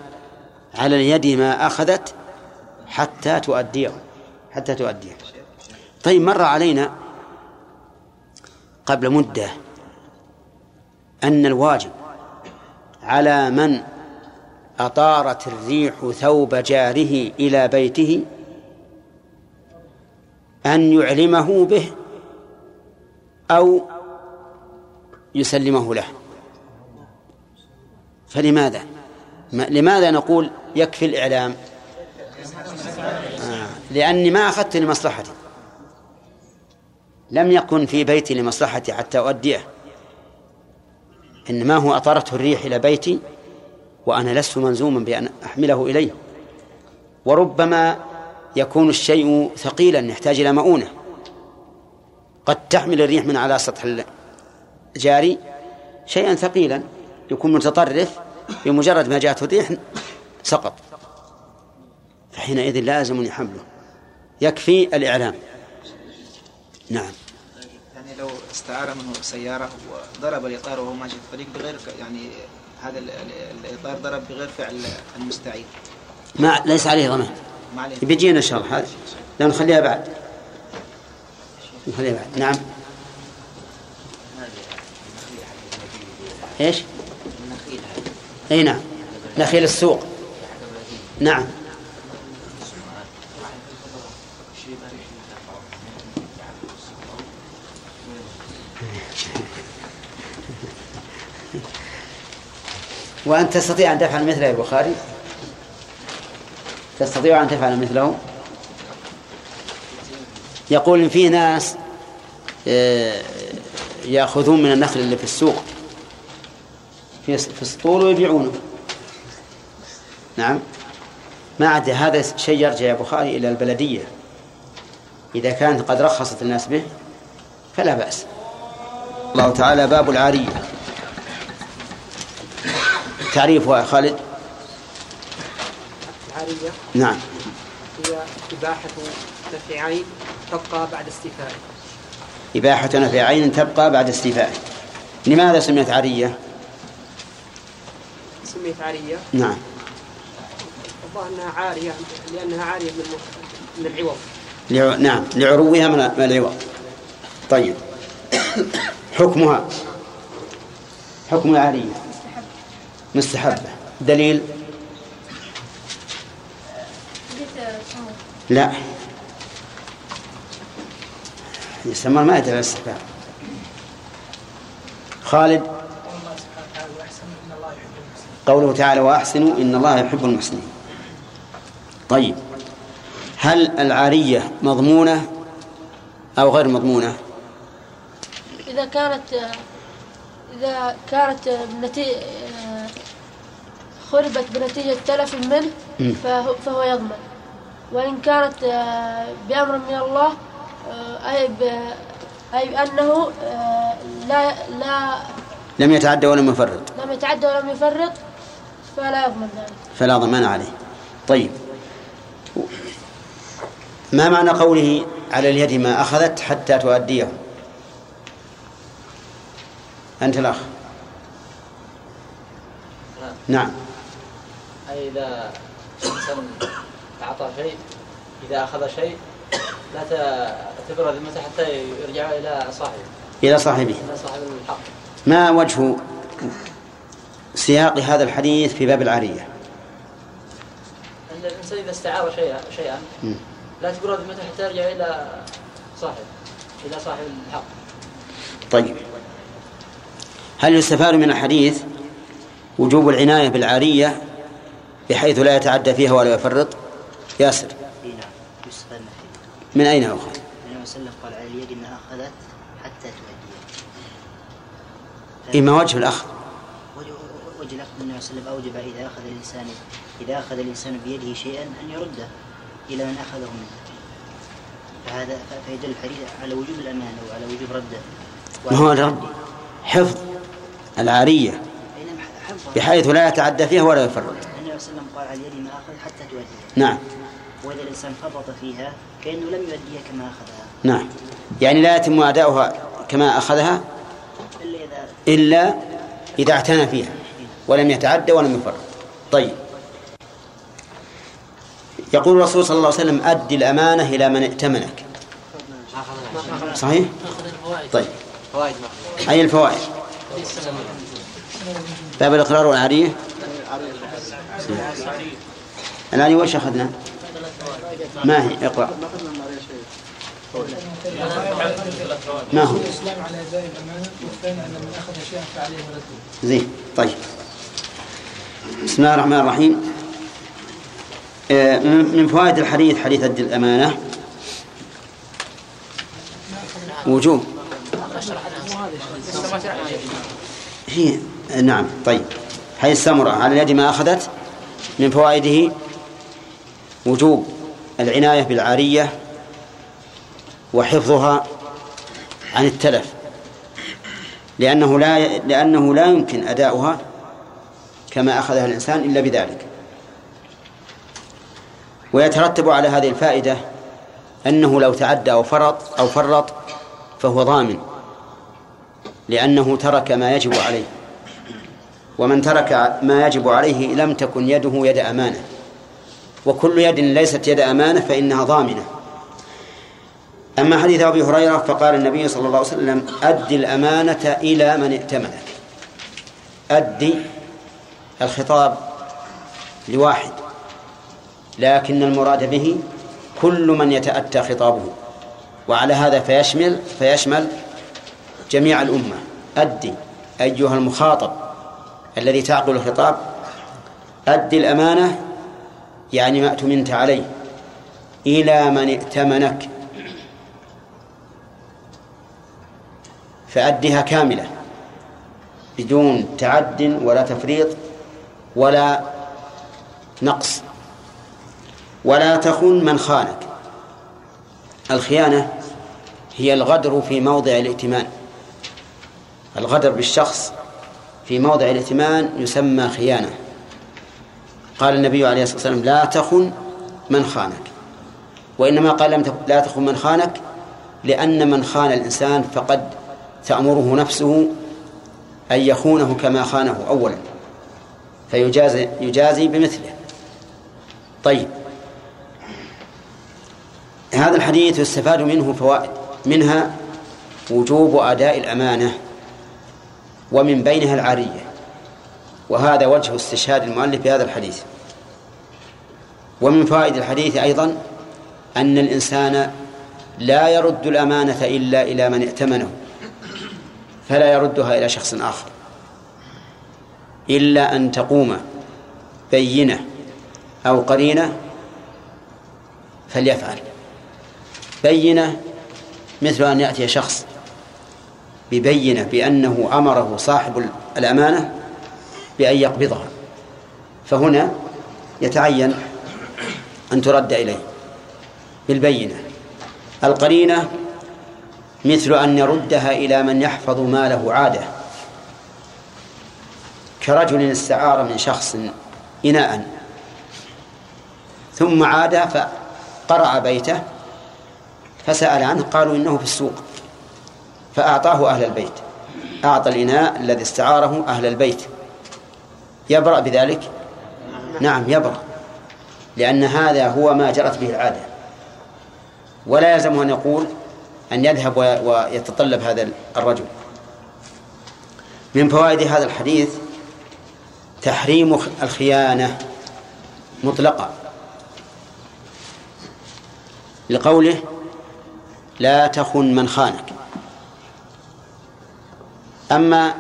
على اليد ما أخذت حتى تؤديه حتى تؤديه. طيب مر علينا قبل مدة أن الواجب على من أطارت الريح ثوب جاره إلى بيته أن يعلمه به أو يسلمه له. فلماذا؟ لماذا نقول يكفي الإعلام؟ آه. لأني ما أخذت لمصلحتي. لم يكن في بيتي لمصلحتي حتى أؤديه. إنما هو أطارته الريح إلى بيتي وأنا لست ملزوما بأن أحمله إليه. وربما يكون الشيء ثقيلا يحتاج إلى مؤونة. قد تحمل الريح من على سطح الجاري شيئا ثقيلا يكون متطرف بمجرد ما جاءته الريح سقط. فحينئذ لازم يحمله. يكفي الإعلام. نعم. يعني لو استعار منه سيارة وضرب الإطار وهو ماشي في الطريق بغير يعني هذا الإطار ضرب بغير فعل المستعير ما ليس عليه ضمان. بيجينا إن شاء الله هذا. لا نخليها بعد. نخليها بعد. نعم. إيش؟ اي نعم. نخيل السوق. نعم. وأنت تستطيع أن تفعل مثله يا البخاري تستطيع أن تفعل مثله. يقول إن في ناس آه، يأخذون من النخل اللي في السوق. في في السطول ويبيعونه. نعم. ما عاد هذا شيء يرجع يا بخاري إلى البلدية. إذا كانت قد رخصت الناس به فلا بأس. الله تعالى باب العارية. تعريفها خالد؟ العارية نعم. هي إباحة نفع عين تبقى بعد استيفائه إباحة نفع عين تبقى بعد استيفائه لماذا سميت عارية؟ سميت عارية نعم. والله أنها عارية لأنها عارية من من العوض. لع... نعم. لعروها من العوض. طيب. حكمها. حكم العارية. مستحبة. دليل؟ لا. يسمى ما يدل على الاستحباب خالد؟ قوله تعالى وأحسنوا إن الله يحب المحسنين. طيب. هل العارية مضمونة أو غير مضمونة؟ إذا كانت إذا كانت بنتيجة خربت بنتيجة تلف منه. فهو, فهو يضمن. وإن كانت بأمر من الله أي أي بأنه آه، لا لا لم يتعدى ولم يفرط. لم يتعدى ولم يفرط فلا يضمن ذلك فلا ضمان عليه. طيب. ما معنى قوله على اليد ما أخذت حتى تؤديه؟ أنت الأخ. نعم. أي إذا الإنسان أعطى شيء إذا أخذ شيء لا ت- تبرر ذمته حتى يرجع إلى صاحبه. إلى صاحبه. إلى صاحب الحق. ما وجه سياق هذا الحديث في باب العارية أن الإنسان إذا استعار شيئا شيئا. لا تبرر ذمته حتى يرجع إلى صاحب إلى صاحب الحق. طيب. هل يستفاد من الحديث وجوب العناية بالعارية بحيث لا يتعدى فيها ولا يفرط؟ ياسر. اي نعم. يستفاد من من أين أخذ؟ النبي صلى الله عليه وسلم قال على اليد ما أخذت حتى تؤديه إما وجه الأخذ وجه وجه الاخذ النبي صلى الله عليه وسلم اوجب إذا أخذ الإنسان إذا أخذ الإنسان بيده شيئا أن يرده إلى من أخذه منه. فهذا فيدل الحديث على وجوب الامانه وعلى وجوب رده. ما هو الرد حفظ العارية. بحيث لا يتعدى فيها ولا يفرط النبي صلى الله عليه وسلم قال على اليد ما أخذ حتى تؤديه نعم. وإذا الإنسان فرط فيها كأنه لم يؤديها كما أخذها. نعم. يعني لا يتم أداؤها كما أخذها؟ إلا إذا إلا إذا اعتنى فيها. ولم يتعدى ولم يفرط. طيب. يقول الرسول صلى الله عليه وسلم أد الأمانة إلى من ائتمنك. صحيح؟ طيب. أي الفوائد؟ باب الإقرار والعارية. العارية وش أخذنا؟ ما هي؟ اقرأ. ما هو؟ زين طيب. بسم الله الرحمن الرحيم. آه، من فوائد الحديث حديث أد الأمانة. وجوب. هي نعم طيب. هذه السمرة على اليد ما أخذت من فوائده؟ وجوب العناية بالعارية وحفظها عن التلف لأنه لا لأنه لا يمكن أداؤها كما أخذها الإنسان إلا بذلك. ويترتب على هذه الفائدة أنه لو تعدى أو فرط أو فرط فهو ضامن لأنه ترك ما يجب عليه. ومن ترك ما يجب عليه لم تكن يده يد أمانة. وكل يد ليست يد أمانة فإنها ضامنة. أما حديث أبي هريرة فقال النبي صلى الله عليه وسلم أد الأمانة إلى من ائتمنك. أدي الخطاب لواحد لكن المراد به كل من يتأتى خطابه. وعلى هذا فيشمل فيشمل جميع الأمة. أدي أيها المخاطب الذي تعقل الخطاب أدي الأمانة يعني ما اؤتمنت عليه إلى من ائتمنك. فأدها كاملة بدون تعد ولا تفريط. ولا نقص. ولا تخن من خانك. الخيانة هي الغدر في موضع الائتمان. الغدر بالشخص في موضع الائتمان يسمى خيانة. قال النبي عليه الصلاة والسلام لا تخن من خانك. وإنما قال لا تخن من خانك لأن من خان الإنسان فقد تأمره نفسه أن يخونه كما خانه أولا. فيجازي يجازي بمثله. طيب. هذا الحديث يستفاد منه فوائد. منها وجوب أداء الأمانة ومن بينها العارية. وهذا وجه استشهاد المؤلف بهذا الحديث. ومن فوائد الحديث أيضا أن الإنسان لا يرد الأمانة إلا إلى من ائتمنه فلا يردها إلى شخص آخر. إلا أن تقوم بينة أو قرينة فليفعل. بينة مثل أن يأتي شخص ببينة بأنه أمره صاحب الأمانة بأن يقبضها. فهنا يتعين أن ترد إليه بالبينة. القرينة مثل أن يردها إلى من يحفظ ماله عادة. كرجل استعار من شخص إناء. ثم عاد فقرع بيته فسأل عنه قالوا إنه في السوق فأعطاه أهل البيت. أعطى الإناء الذي استعاره أهل البيت. يبرأ بذلك؟ نعم يبرأ لأن هذا هو ما جرت به العادة. ولا يلزم أن يقول أن يذهب ويتطلب هذا الرجل. من فوائد هذا الحديث تحريم الخيانة مطلقة. لقوله لا تخن من خانك. أما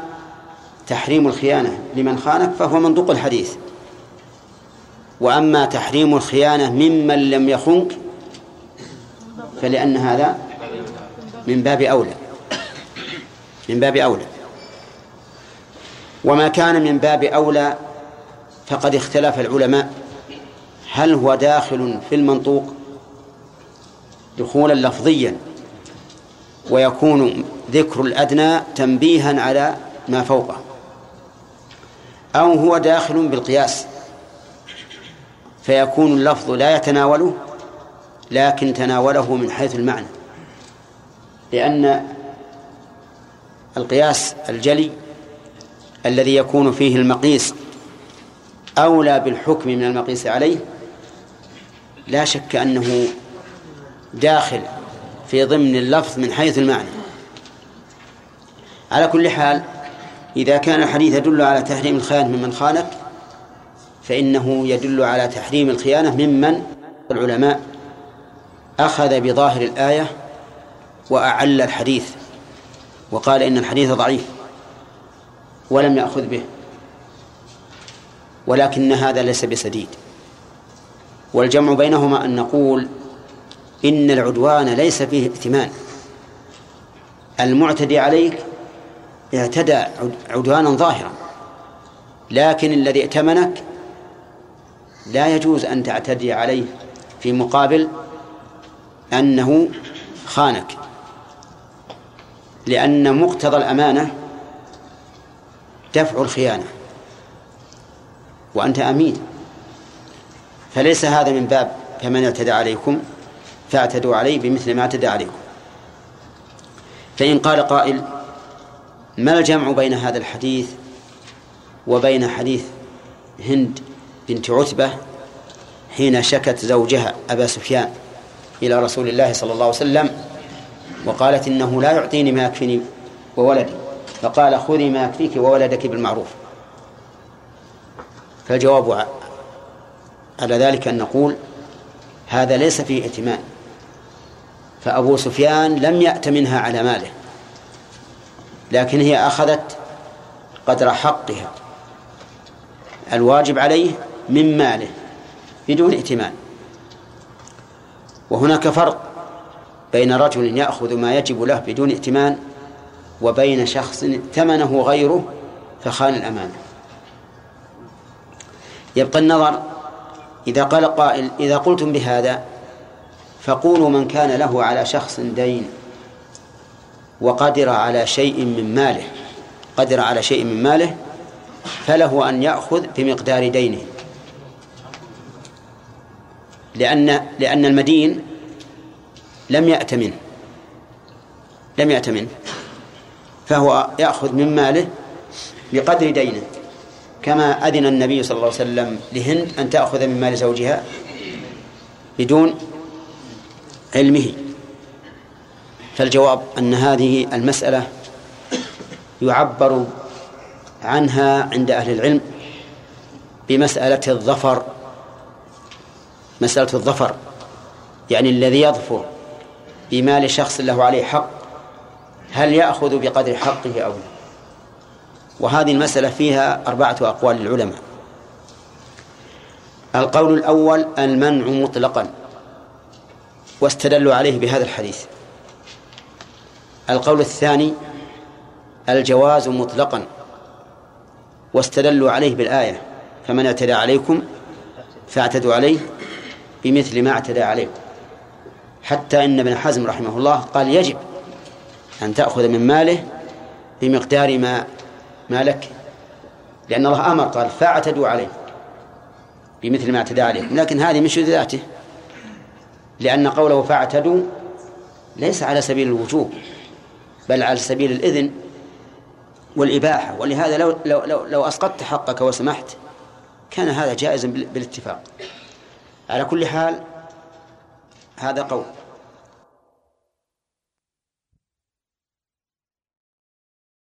تحريم الخيانة لمن خانك فهو منطوق الحديث. وأما تحريم الخيانة ممن لم يخنك فلأن هذا من باب أولى. من باب أولى. وما كان من باب أولى فقد اختلف العلماء. هل هو داخل في المنطوق دخولا لفظيا ويكون ذكر الأدنى تنبيها على ما فوقه أو هو داخل بالقياس فيكون اللفظ لا يتناوله لكن تناوله من حيث المعنى؟ لأن القياس الجلي الذي يكون فيه المقيس أولى بالحكم من المقيس عليه لا شك أنه داخل في ضمن اللفظ من حيث المعنى. على كل حال إذا كان الحديث يدل على تحريم الخيانة ممن خانك فإنه يدل على تحريم الخيانة ممن العلماء أخذ بظاهر الآية وأعل الحديث وقال إن الحديث ضعيف. ولم يأخذ به. ولكن هذا ليس بسديد. والجمع بينهما أن نقول إن العدوان ليس فيه ائتمان المعتدي عليك اعتدى عدوانا ظاهرا. لكن الذي ائتمنك لا يجوز أن تعتدي عليه في مقابل أنه خانك. لأن مقتضى الأمانة دفع الخيانة. وأنت أمين. فليس هذا من باب فمن اعتدى عليكم فاعتدوا عليه بمثل ما اعتدى عليكم. فإن قال قائل ما الجمع بين هذا الحديث وبين حديث هند بنت عتبة حين شكت زوجها أبا سفيان إلى رسول الله صلى الله عليه وسلم وقالت إنه لا يعطيني ما يكفيني وولدي؟ فقال خذي ما يكفيك وولدك بالمعروف. فالجواب على ذلك أن نقول هذا ليس فيه ائتمان فأبو سفيان لم يأت منها على ماله لكن هي أخذت قدر حقها الواجب عليه من ماله بدون ائتمان وهناك فرق بين رجل يأخذ ما يجب له بدون ائتمان وبين شخص ائتمنه غيره فخان الأمانة. يبقى النظر إذا قال قائل إذا قلتم بهذا فقولوا من كان له على شخص دين وقدر على شيء من ماله قدر على شيء من ماله فله أن يأخذ بمقدار دينه. لأن لأن المدين لم يأتمن لم يأتمن فهو يأخذ من ماله بقدر دينه. كما أذن النبي صلى الله عليه وسلم لهند أن تأخذ من مال زوجها بدون علمه. فالجواب أن هذه المسألة يعبر عنها عند أهل العلم بمسألة الظفر. مسألة الظفر يعني الذي يظفر بمال شخص له عليه حق هل يأخذ بقدر حقه أو لا؟ وهذه المسألة فيها أربعة أقوال للعلماء. القول الأول المنع مطلقا واستدلوا عليه بهذا الحديث. القول الثاني الجواز مطلقا واستدلوا عليه بالآية فمن اعتدى عليكم فاعتدوا عليه بمثل ما اعتدى عليكم حتى إن ابن حزم رحمه الله قال يجب أن تأخذ من ماله بمقدار ما ما لك لأن الله أمر قال فاعتدوا عليه بمثل ما اعتدى عليكم لكن هذه من ذاته لأن قوله فاعتدوا ليس على سبيل الوجوب بل على سبيل الإذن والإباحة. ولهذا لو لو لو, لو أسقطت حقك وسمحت كان هذا جائزا بالاتفاق. على كل حال هذا قول.